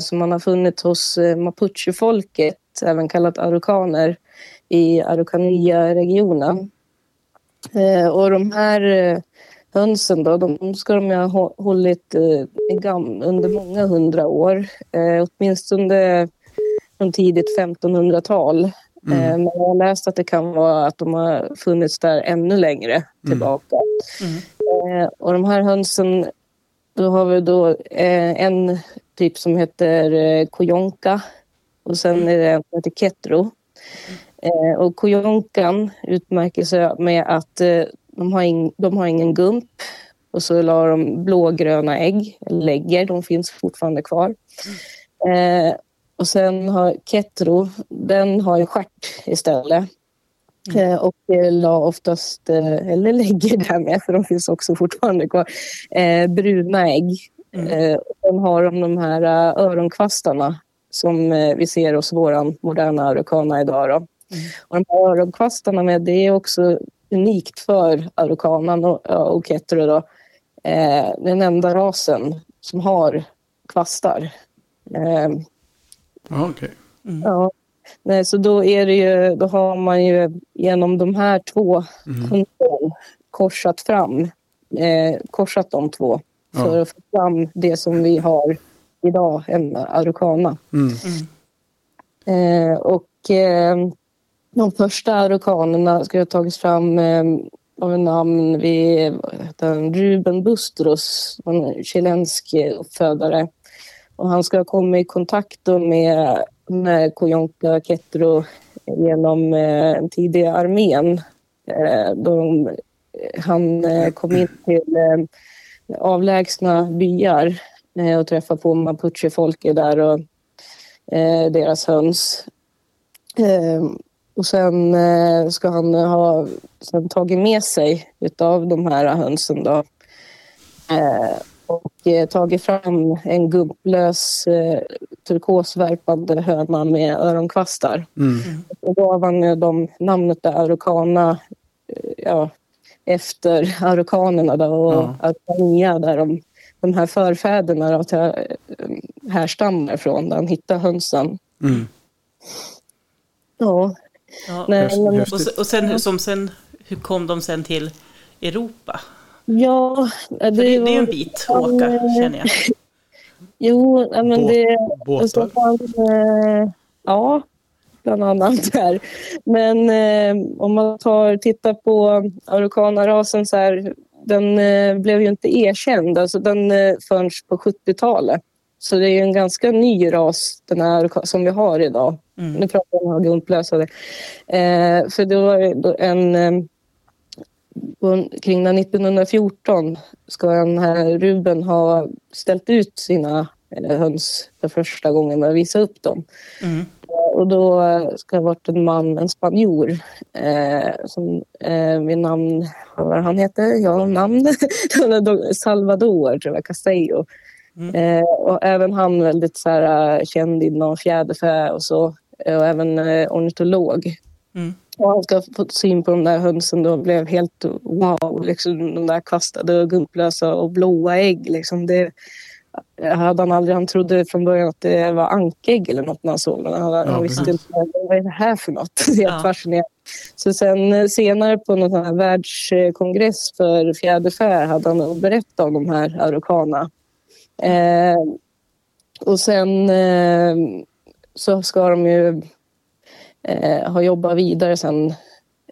som man har funnit hos mapuchefolket, även kallat araukaner, i Araucanía-regionen. Eh, och de här hönsen då, de, ska de ha hå- hållit eh, under många hundra år. Eh, åtminstone från tidigt 1500-tal. Eh, men jag har läst att det kan vara att de har funnits där ännu längre tillbaka. Mm. Eh, och de här hönsen, då har vi då en typ som heter kojonka och sen är det en som heter ketro. Eh, och kojonkan utmärker sig med att de, har ing, de har ingen gump och så la de blågröna ägg, lägger, de finns fortfarande kvar. Eh, och sen har ketro, den har en stjärt istället. Eh, och eh, la oftast, eh, eller lägger där med, för de finns också fortfarande kvar, eh, bruna ägg. Mm. Och sen har de de här öronkvastarna som vi ser hos vår moderna araucana idag. Då. Och de här öronkvastarna med, det är också unikt för araucanan och, och ketro. Då. Eh, den enda rasen som har kvastar. Eh, Ja, okej. Ja, nej, så då är det ju, då har man ju genom de här två hundarna korsat fram, eh, korsat de två för Ja. att få fram det som vi har idag, en araucana. Mm. Eh, och eh, de första orkanerna skulle ha tagits fram eh, av en namn vid han, Ruben Bustros, en chilensk eh, uppfödare. Och han ska ha kommit i kontakt med, med Coyonca Ketro genom eh, den tidiga armén. Eh, de, eh, han eh, kom in till eh, avlägsna byar eh, och träffade på mapuche-folket där och eh, deras höns. Ehm, och sen eh, ska han ha sen tagit med sig utav de här hönsen då. Eh, och eh, tagit fram en gumplös eh, turkosvärpande höna med öronkvastar. Mm. Och då gav han dem namnet Araucana, eh, ja, efter araukanerna då, och Ja. Araucania där de, de här förfäderna då, till, eh, härstammar från, där han hittade hönsen. Mm. Ja, Ja. nej, men. Och, se- och sen, som sen, hur kom de sen till Europa? ja det, det, det är ju en var- bit att åka, känner jag. Jo, men Båt- det... båtar. så fan, eh, ja, bland annat där. Men eh, om man tar, tittar på araukanarasen så här, den eh, blev ju inte erkänd alltså den eh, förrän på 70-talet. Så det är en ganska ny ras den här som vi har idag. Mm. Nu pratar jag om gumplösade. Eh, för det var en... Eh, kring när 1914 ska den här Ruben ha ställt ut sina eh, höns för första gången att visa upp dem. Mm. Och då eh, ska det ha varit en man, en spanjor, eh, som eh, vid namn, vad han heter, ja namn, Salvador tror jag, Castello. Mm. Eh, och även han väldigt så här, eh, känd inom fjäderfä och så. Och även eh, ornitolog. Mm. Och han ska ha fått syn på de där hönsen och blev helt wow. Liksom, de där kastade och gumplösa och blåa ägg. Liksom, det hade han aldrig. Han trodde från början att det var ankägg eller något när han såg dem. Han, Ja, han visste inte vad är det här för något. Det är helt Ja. fascinerande. Så sen eh, senare på någon här världskongress för fjäderfä hade han berättat om de här araucana. Eh, och sen eh, så ska de ju eh, ha jobbat vidare sen.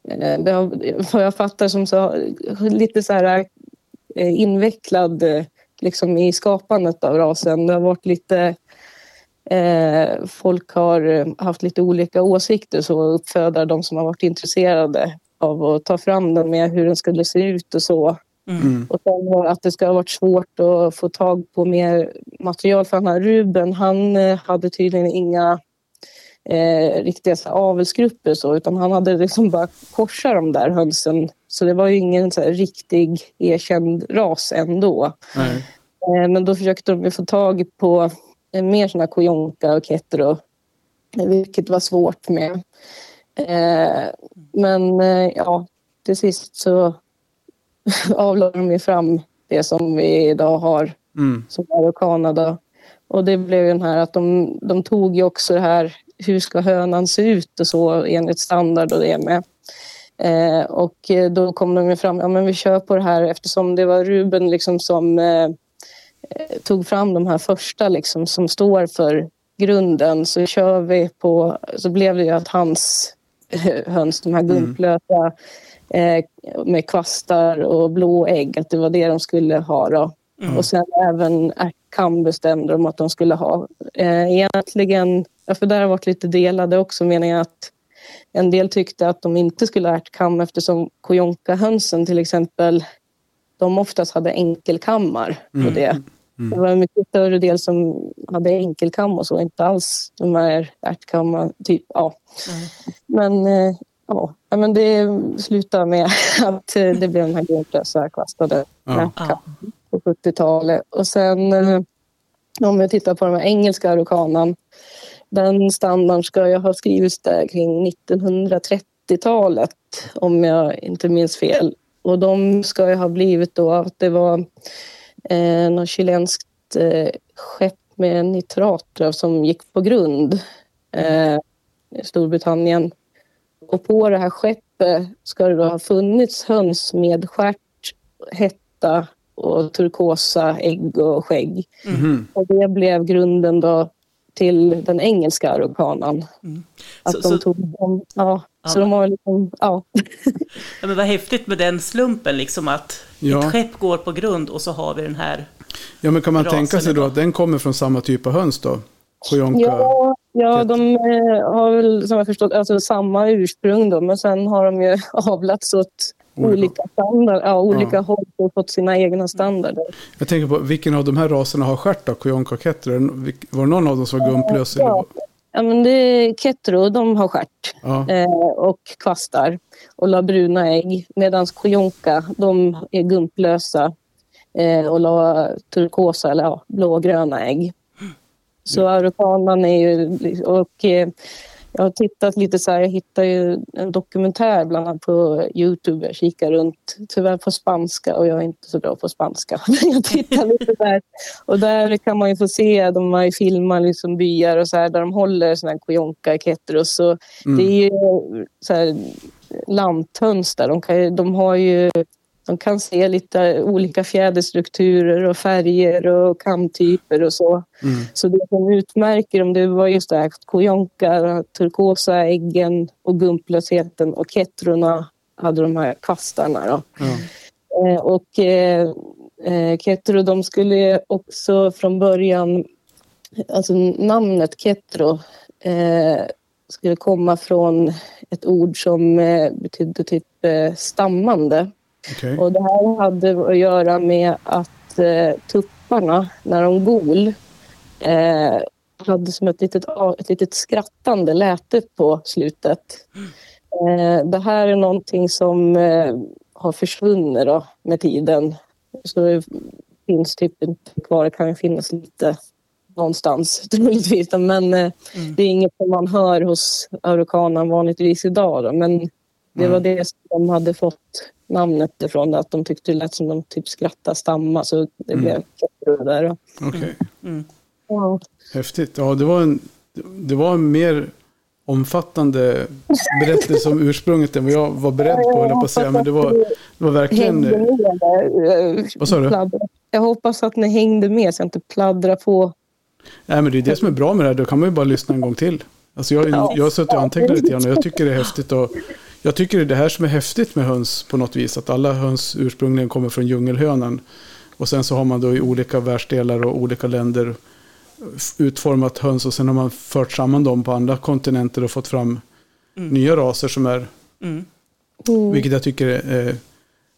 Eh, det har, vad jag fattar som så lite så här eh, invecklad eh, liksom i skapandet av rasen. Det har varit lite eh, folk har eh, haft lite olika åsikter så uppfödare, de som har varit intresserade av att ta fram den med hur den skulle se ut och så. Mm. Och sen att det ska ha varit svårt att få tag på mer material för den här Ruben, han eh, hade tydligen inga eh, riktiga så avelsgrupper så, utan han hade liksom bara korsat de där hönsen. Så det var ju ingen så här, riktig erkänd ras ändå. Eh, men då försökte de få tag på eh, mer såna kojonka och ketro, eh, vilket var svårt med. Eh, men eh, ja, till sist så avlade de ju fram det som vi idag har Mm. som är Kanada. Och det blev ju den här att de, de tog ju också det här hur ska hönan se ut och så enligt standard och det med. Eh, och eh, då kom de ju fram, ja men vi kör på det här eftersom det var Ruben liksom som eh, eh, tog fram de här första liksom som står för grunden så kör vi på, så blev det ju att hans höns, de här gumplösa eh, med kvastar och blå ägg, att det var det de skulle ha. Då. Och sen även ärtkam bestämde de att de skulle ha. Eh, egentligen, för där har varit lite delade också, menar jag att en del tyckte att de inte skulle ha ärtkam eftersom kojonkahönsen till exempel, de oftast hade enkelkammar på det. Det var en mycket större del som hade enkelkam och så, inte alls de här ärtkammar, typ, ja. Men eh, ja, men det slutade med att det blev de här gråklösa kvastade Ja. på 70-talet. Och sen eh, om vi tittar på de här engelska arokanan, den standarden ska jag ha skrivits där kring 1930-talet om jag inte minns fel. Och de ska ju ha blivit då att det var eh, något chilenskt eh, skepp med nitrater som gick på grund eh, i Storbritannien. Och på det här skeppet ska det då ha funnits höns med stjärt, hetta och turkosa ägg och skägg. Mhm. Och det blev grunden då till den engelska arokanan. Att Så- de så- tog dem, ja, så de var liksom, ja. Ja, men vad häftigt med den slumpen, liksom att Ja. ett skepp går på grund och så har vi den här. Ja, men kan man tänka sig då att den kommer från samma typ av höns då? Kojonka? Ja, ja de eh, har väl som jag förstått alltså, samma ursprung då, men sen har de ju avlats åt Olika. olika standard, ja, olika Ja. håll och fått sina egna standarder. Jag tänker på vilken av de här raserna har stjärt då? Vilk- Var det någon av dem som var gumplös? Ja. Ja, men det är Ketro, de har stjärt Ja. eh, och kvastar och la bruna ägg. Medan Kojonka, de är gumplösa eh, och la turkosa eller ja, blågröna ägg. Så arokanan är ju... Och, eh, jag har tittat lite så här, jag hittade ju en dokumentär bland annat på Youtube. Jag kikar runt, tyvärr på spanska och jag är inte så bra på spanska. Men jag tittar lite där och där kan man ju få se, de har ju filmat liksom byar och så här där de håller såna här kojonka i Ketros. Och Det är ju så här lanthöns där. De, kan, de har ju de kan se lite olika fjäderstrukturer och färger och kamtyper och så. Mm. Så det som utmärker dem det var just det här kojonka, turkosa äggen och gumplösheten och ketrorna hade de här kvastarna. Då. Ja. Eh, och eh, eh, Ketro, de skulle också från början, alltså namnet Ketro eh, skulle komma från ett ord som eh, betydde typ eh, stammande. Okej. Och det här hade att göra med att eh, tupparna, när de gol, eh, hade som ett litet, ett litet skrattande läte på slutet. Eh, det här är någonting som eh, har försvunnit då, med tiden. Så det finns typ inte kvar, det kan finnas lite någonstans troligtvis. Men eh, det är inget som man hör hos aurokanan vanligtvis idag. Då. Men det var det som de hade fått namnet ifrån, att de tyckte det lät som de typ skrattade stamma så det blev Ketro där. Okej. Ja. Häftigt. Ja, det var en, det var en mer omfattande berättelse om ursprunget än vad jag var beredd på, höll på att säga. Men det var, det var verkligen... Med eh, Vad sa du? Jag hoppas att ni hängde med så jag inte pladdrar på. Nej, men det är det som är bra med det här. Då kan man ju bara lyssna en gång till. Alltså jag, Ja. jag har suttit och antecknat lite grann och jag tycker det är häftigt. Och jag tycker det är det här som är häftigt med höns på något vis. Att alla höns ursprungligen kommer från djungelhönan. Och sen så har man då i olika världsdelar och olika länder utformat höns och sen har man fört samman dem på andra kontinenter och fått fram nya raser som är, Mm. Mm. vilket jag tycker är,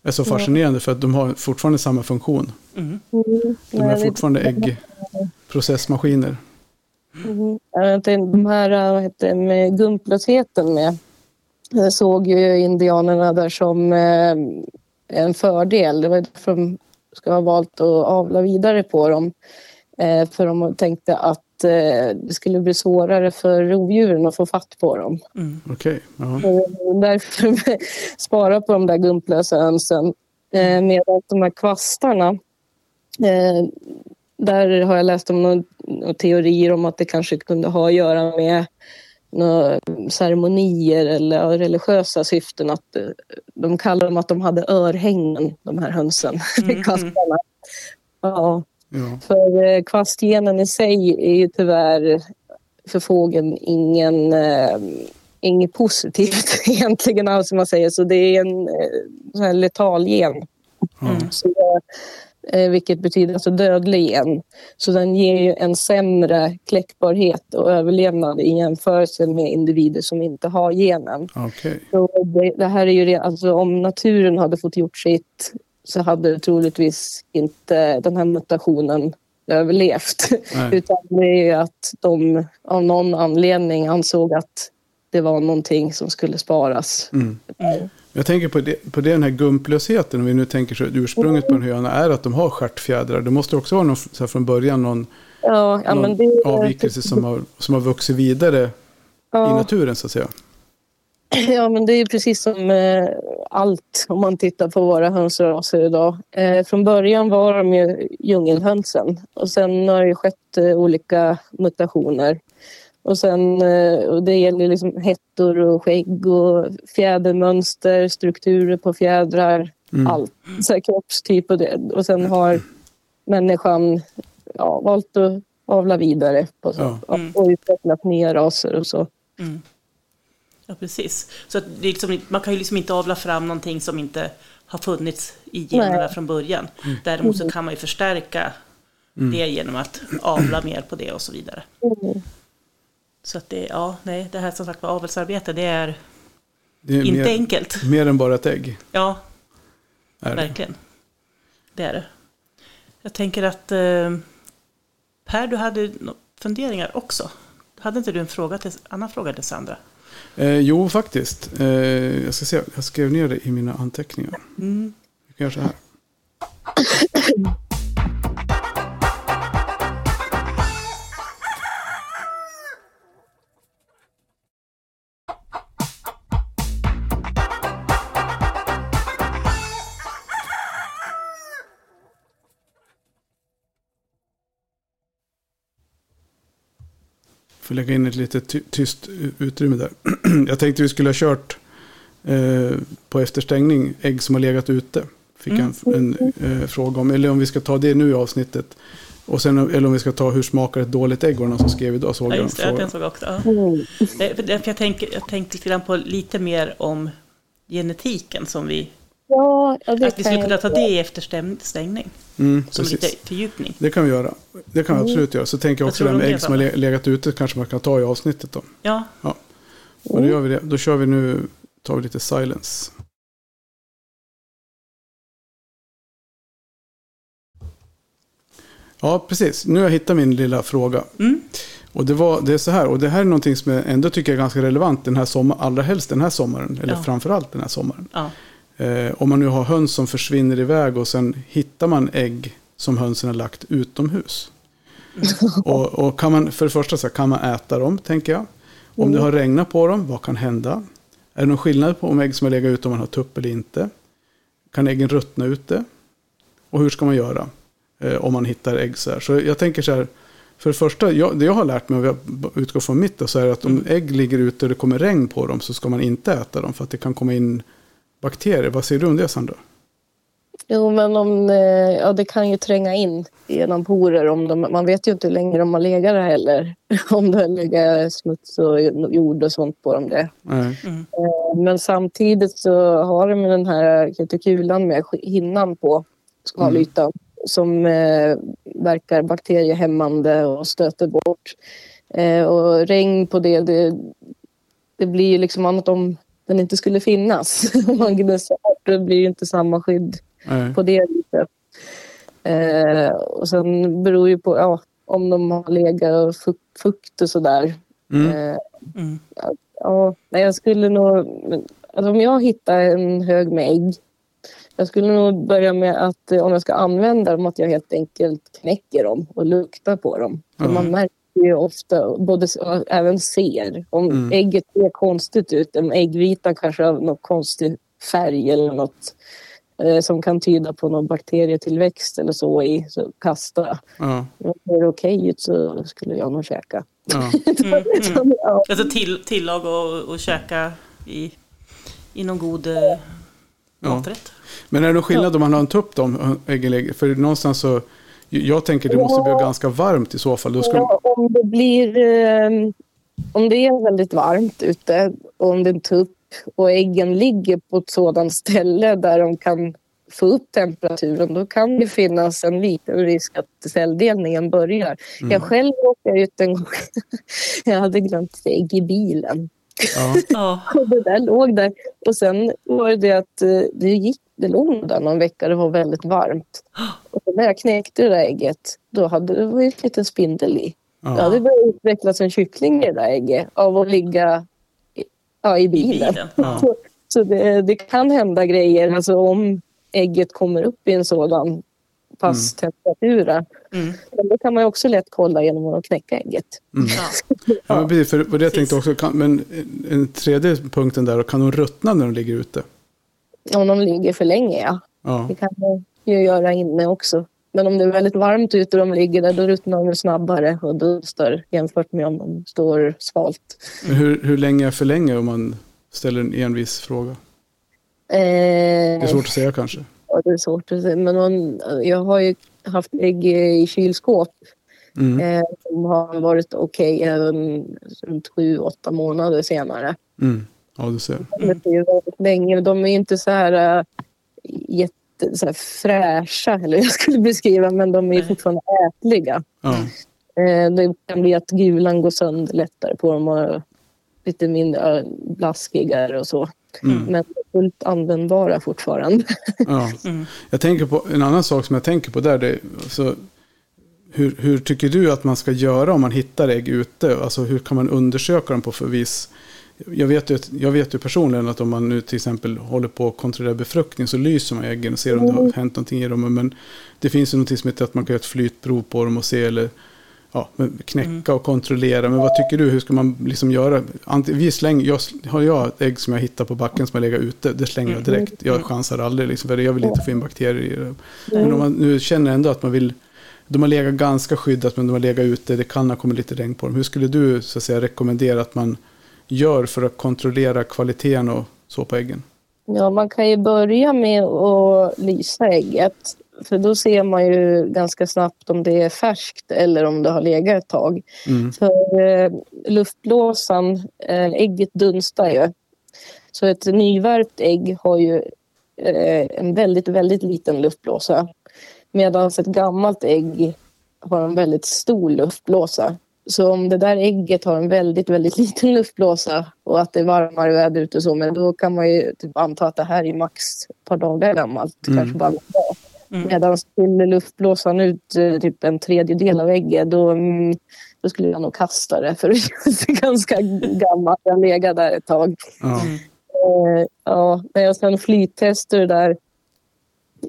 är så fascinerande för att de har fortfarande samma funktion. Mm. Mm. De är fortfarande äggprocessmaskiner. Jag vet inte, De här vad heter det, med gumplösheten med jag såg ju indianerna där som eh, en fördel. Det var därför de ska ha valt att avla vidare på dem. Eh, för de tänkte att eh, det skulle bli svårare för rovdjuren att få fatt på dem. Mm. Okej, ja. Och därför spara på de där gumplösa hönsen. Eh, medan de här kvastarna, eh, där har jag läst om några, några teorier om att det kanske kunde ha att göra med några ceremonier eller religiösa syften. Att eh, de kallar dem att de hade örhängen, de här hönsen, Mm, kvastarna. Ja, ja. för eh, kvastgenen i sig är ju tyvärr för fågeln ingen, eh, inget positivt egentligen alls, som man säger. Så det är en eh, sån här letal gen. Mm. Så, eh, vilket betyder alltså dödlig gen. Så den ger ju en sämre kläckbarhet och överlevnad i jämförelse med individer som inte har genen. Okej. Så det, det här är ju alltså om naturen hade fått gjort sitt så hade troligtvis inte den här mutationen överlevt. Nej. Utan det är ju att de av någon anledning ansåg att det var någonting som skulle sparas. Mm. Mm. Jag tänker på det, på det den här gumplösheten, om vi nu tänker så att ursprunget på en höna är att de har stjärtfjädrar. Det måste också vara någon, så från början någon, Ja, ja, någon det, avvikelse som har, som har vuxit vidare i ja, naturen så att säga. ja, men det är precis som eh, allt om man tittar på våra hönsraser idag. Eh, från början var de ju djungelhönsen och sen har det ju skett eh, olika mutationer. Och sen, eh, och det gäller liksom hettor och skägg och fjädermönster, strukturer på fjädrar, Mm. allt. Så här kroppstyp och det. Och sen har människan ja, valt att avla vidare på så, Ja. Mm. och utvecklat nya raser och så. Mm. Ja, precis. Så att det är liksom, man kan ju liksom inte avla fram någonting som inte har funnits i generna från början. Mm. Däremot så kan man ju förstärka det genom att avla mer på det och så vidare. Så att det, ja, nej, det här som sagt var avelsarbete, det är Det är inte mer, enkelt. mer än bara ett ägg. Ja, Är det. verkligen. Det är det. Jag tänker att eh, Per, du hade funderingar också. Hade inte du en fråga till, annan fråga till Sandra? Eh, jo, faktiskt. Eh, jag ska se, jag skrev ner det i mina anteckningar. Mm. Vi kan göra så här. Får lägga in ett litet ty- tyst utrymme där. jag tänkte vi skulle ha kört eh, på efterstängning ägg som har legat ute. Fick jag en, en eh, fråga om. Eller om vi ska ta det nu i avsnittet. Och sen, eller om vi ska ta hur smakar ett dåligt ägg? Var som skrev idag? Såg Ja, jag just det. frågan. Den såg jag också. Ja. Mm. För jag, tänker, jag tänkte lite grann på lite mer om genetiken som vi... Ja, ja, det Att vi skulle kunna ta det i efterstängning. Mm, Som precis. lite fördjupning. Det kan vi göra. Det kan vi absolut göra. Så tänker jag också det med ägg som har legat ute kanske man kan ta i avsnittet då. Ja, Och då gör vi det. Då kör vi nu, tar vi lite silence. Ja, precis. Nu har jag hittat min lilla fråga. mm. Och det, var, det är så här, och det här är någonting som jag ändå tycker är ganska relevant den här sommaren, allra helst den här sommaren, eller Ja. framförallt den här sommaren. ja. Eh, om man nu har höns som försvinner iväg och sen hittar man ägg som hönsen har lagt utomhus. och, och kan man, för det första så här, kan man äta dem, tänker jag. Om det har regnat på dem, vad kan hända? Är det någon skillnad på om ägg som har legat ute om man har tupp eller inte? Kan äggen ruttna ute? Och hur ska man göra eh, om man hittar ägg så här? Så jag tänker så här, för det första, jag, det jag har lärt mig, om jag utgår från mitt, då, så är att om ägg ligger ute och det kommer regn på dem så ska man inte äta dem för att det kan komma in bakterier. Vad säger du om det Sandra? Jo, men om, eh, ja, det kan ju tränga in genom porer. Om de, man vet ju inte hur länge de har legat där heller. om det har legat smuts och jord och sånt på dem. Det. Eh, Men samtidigt så har de den här ketikulan med hinnan på skalytan som eh, verkar bakteriehämmande och stöter bort. Eh, och regn på det, det, det blir ju liksom annat om den inte skulle finnas. Om man gnussar bort det blir ju inte samma skydd Nej. på det viset. Eh, och sen beror ju på ja, om de har legat och fukt, fukt och sådär. Mm. Eh, Mm. ja, nej, jag skulle nog... Alltså om jag hittar en hög med ägg jag skulle nog börja med att eh, om jag ska använda dem att jag helt enkelt knäcker dem och luktar på dem. Ja. Man märker ju ofta, både, även ser, om Mm. ägget ser konstigt ut, om äggvitan kanske har någon konstig färg eller något eh, som kan tyda på någon bakterietillväxt eller så i, så kasta. Ja. Om det är okej ut så skulle jag nog käka. Ja. Mm. Mm. ja. Alltså till, tillag och, och käka i, i någon god eh, Ja. maträtt. Men är det någon skillnad om man har en tupp då? För någonstans så, jag tänker det måste bli ganska varmt i så fall. Då ska, Ja, om det blir... Eh, om det är väldigt varmt ute och om det är en tupp och äggen ligger på ett sådant ställe där de kan få upp temperaturen då kan det finnas en liten risk att celldelningen börjar. Mm. Jag själv råkade ut en gång. jag hade glömt ägg i bilen. Ja. Och det där låg där. Och sen var det det att eh, det gick, det låg där någon vecka, det var väldigt varmt. Och när jag knäckte det där ägget, då hade det var ju en liten spindel i. Det Ja. hade börjat utvecklas en kyckling i det där ägget av att ligga i, ja, i I bilen. bilen. Ja. Så, så det, det kan hända grejer, alltså om ägget kommer upp i en sådan pass temperatur. Mm. Men det kan man ju också lätt kolla genom att knäcka ägget. Ja. Ja, men precis, för, det jag tänkte också, kan, men en tredje punkten där, kan de ruttna när de ligger ute? Om de ligger för länge, ja. Ja, Det kan man ju göra inne också. Men om det är väldigt varmt ute och de ligger där, då ruttnar de snabbare och dunstar jämfört med om de står svalt. men hur, hur länge är för länge om man ställer en envis fråga? Eh, Det är svårt att säga kanske. Ja, det är svårt att säga. Men man, jag har ju haft ägg i kylskåp Mm. eh, som har varit okej även runt sju, åtta månader senare. Mm. Ja, du ser. Det är ju väldigt länge. De är inte så här, äh, jätte, så här fräscha, eller jag skulle beskriva, men de är fortfarande ätliga. Ja. Eh, det kan bli att gulan går sönder lättare på dem och lite mindre äh, blaskigare och så. Mm. Men fullt användbara fortfarande. Ja. Mm. Jag tänker på en annan sak som jag tänker på där. Det, är, alltså, hur, hur tycker du att man ska göra om man hittar ägg ute? Alltså hur kan man undersöka dem på för vis? Jag vet, ju, jag vet ju personligen att om man nu till exempel håller på att kontrollera befruktning så lyser man äggen och ser om det har hänt någonting i dem. Men det finns ju något som heter att man kan göra ett flytprov på dem och se eller ja, knäcka och kontrollera. Men vad tycker du? Hur ska man liksom göra? Vi slänger, jag, har jag ett ägg som jag hittar på backen som har legat ute, det slänger jag direkt. Jag chansar aldrig, liksom, för jag vill inte få in bakterier i det. Men om man nu känner ändå att man vill, de har legat ganska skyddat men de har legat ute, det kan ha kommit lite regn på dem. Hur skulle du så att säga, rekommendera att man gör för att kontrollera kvaliteten och så på äggen? Ja, man kan ju börja med att lysa ägget. För då ser man ju ganska snabbt om det är färskt eller om det har legat ett tag. Mm. För eh, luftblåsan, eh, ägget dunstar ju. Så ett nyvärpt ägg har ju eh, en väldigt, väldigt liten luftblåsa. Medan ett gammalt ägg har en väldigt stor luftblåsa. Så om det där ägget har en väldigt, väldigt liten luftblåsa och att det är varmare väder ute och så, men då kan man ju typ anta att det här är max ett par dagar gammalt, Mm. kanske bara någon dag. Mm. Medan skulle luftblåsan ut eh, typ en tredjedel av ägget, då, mm, då skulle jag nog kasta det, för det känns ganska gammalt. Jag har legat där ett tag. Ja. Mm. Eh, ja, jag sen flyttester där,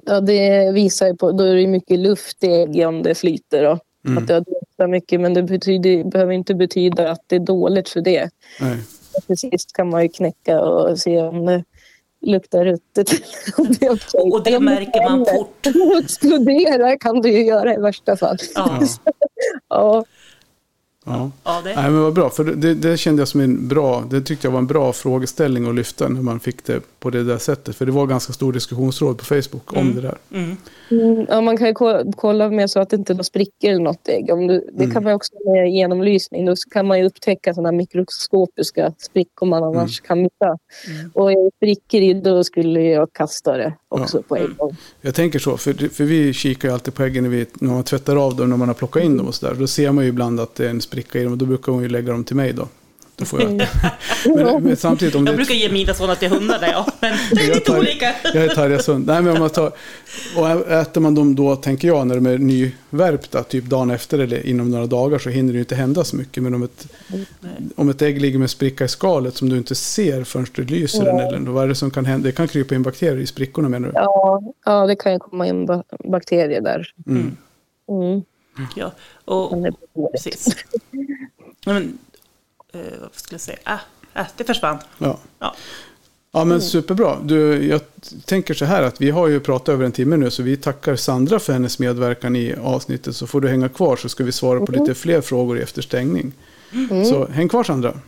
ja, det visar ju på, då är det mycket luft i ägg om det flyter. Då. Mm. Att det har dunstat mycket, men det betyder, behöver inte betyda att det är dåligt för det. Nej. Till sist kan man ju knäcka och se om det luktar det är okej. Och det märker man fort. Explodera kan du ju göra i värsta fall. Ja, Ja, Ja. ja det. Nej, men vad bra, för det, det kände jag som en bra, det tyckte jag var en bra frågeställning att lyfta när man fick det på det där sättet. För det var ganska stor diskussionsråd på Facebook om det där. Mm. Mm, ja, man kan ju ko- kolla med så att det inte är sprickor eller något ägg. Om du, det Mm. kan man också med genomlysning. Då kan man ju upptäcka sådana mikroskopiska sprickor man Mm. annars kan missa. Mm. Och sprickor i då skulle jag kasta det också på en gång. Jag tänker så, för, för vi kikar ju alltid på äggen när, vi, när man tvättar av dem, när man har plockat in dem och sådär. Då ser man ju ibland att det är en spricka i dem och då brukar hon ju lägga dem till mig då. Då får jag. men, men samtidigt om det Jag är brukar ge mina sådana till hundarna, ja. Men det är lite tar- olika. Jag är Tarjasund. Nej, men om man tar, och äter man dem då, tänker jag, när de är nyvärpta, typ dagen efter eller inom några dagar, så hinner det ju inte hända så mycket. Men om ett, om ett ägg ligger med en spricka i skalet som du inte ser förrän du lyser den, eller vad är det som kan hända? Det kan krypa in bakterier i sprickorna menar du? Ja, ja, det kan ju komma in ba- bakterier där. Mm. Mm. Ja, och dåligt. precis. Men, eh, vad skulle jag säga? Ah, ah, det försvann. Ja. Ja. Ja men superbra. Du, jag tänker så här att vi har ju pratat över en timme nu så vi tackar Sandra för hennes medverkan i avsnittet. Så får du hänga kvar så ska vi svara på lite fler frågor efter stängning. Så häng kvar Sandra.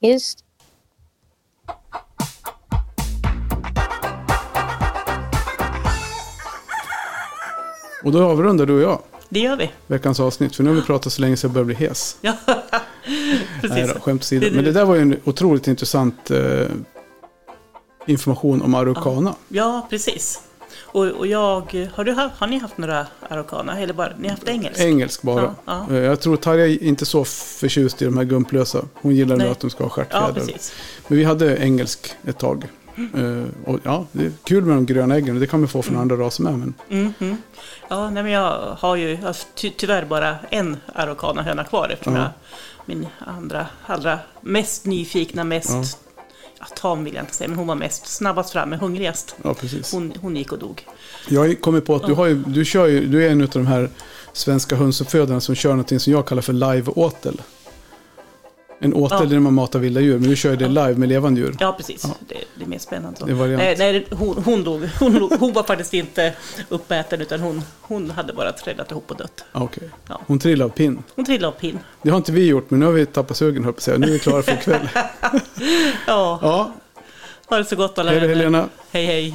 Just. Och då avrundar du och jag Det gör vi. veckans avsnitt. För nu har vi pratat så länge så jag börjar bli hes. Ja. Nej Precis. då, skämt åsido. Men det där var ju en otroligt intressant eh, information om Araucana. Ja, precis. Och, och jag, har, du, har ni haft några araucana? Eller bara, ni har haft engelsk? Engelsk bara. Ja, Eh, Jag tror Tarja är inte så förtjust i de här gumplösa. Hon gillar Nej. att de ska ha ja, stjärtfjädrar. precis. Men vi hade engelsk ett tag. Eh, och ja, det är kul med de gröna äggen. och Det kan man få från andra raser med. Men Mhm. Ja, nej, men jag har ju har ty tyvärr bara en araucana-höna kvar eftersom Ja. jag, min andra, allra mest nyfikna, mest Ja. ja. tam vill jag inte säga, men hon var mest snabbast framme, hungrigast. ja, precis. Hon, hon gick och dog. Jag har kommit på att du, har ju, du, kör ju, du är en av de här svenska hönsuppfödarna som kör någonting som jag kallar för live-åtel. En åtel Ja. är när man matar vilda djur, men du kör ju det live med levande djur. Ja, precis. Ja. Det, det är mer spännande. Så. Det. Nej, nej hon, hon dog. Hon, dog. hon var faktiskt inte uppäten, utan hon, hon hade bara trillat ihop och dött. Ah, okej. Ja. Hon trillade av pinn. Hon trillade av pinn. Det har inte vi gjort, men nu har vi tappat sugen, höll på. Nu är vi klara för ikväll. Ja, Ja, ha det så gott alla hej. Helena. Hej, hej.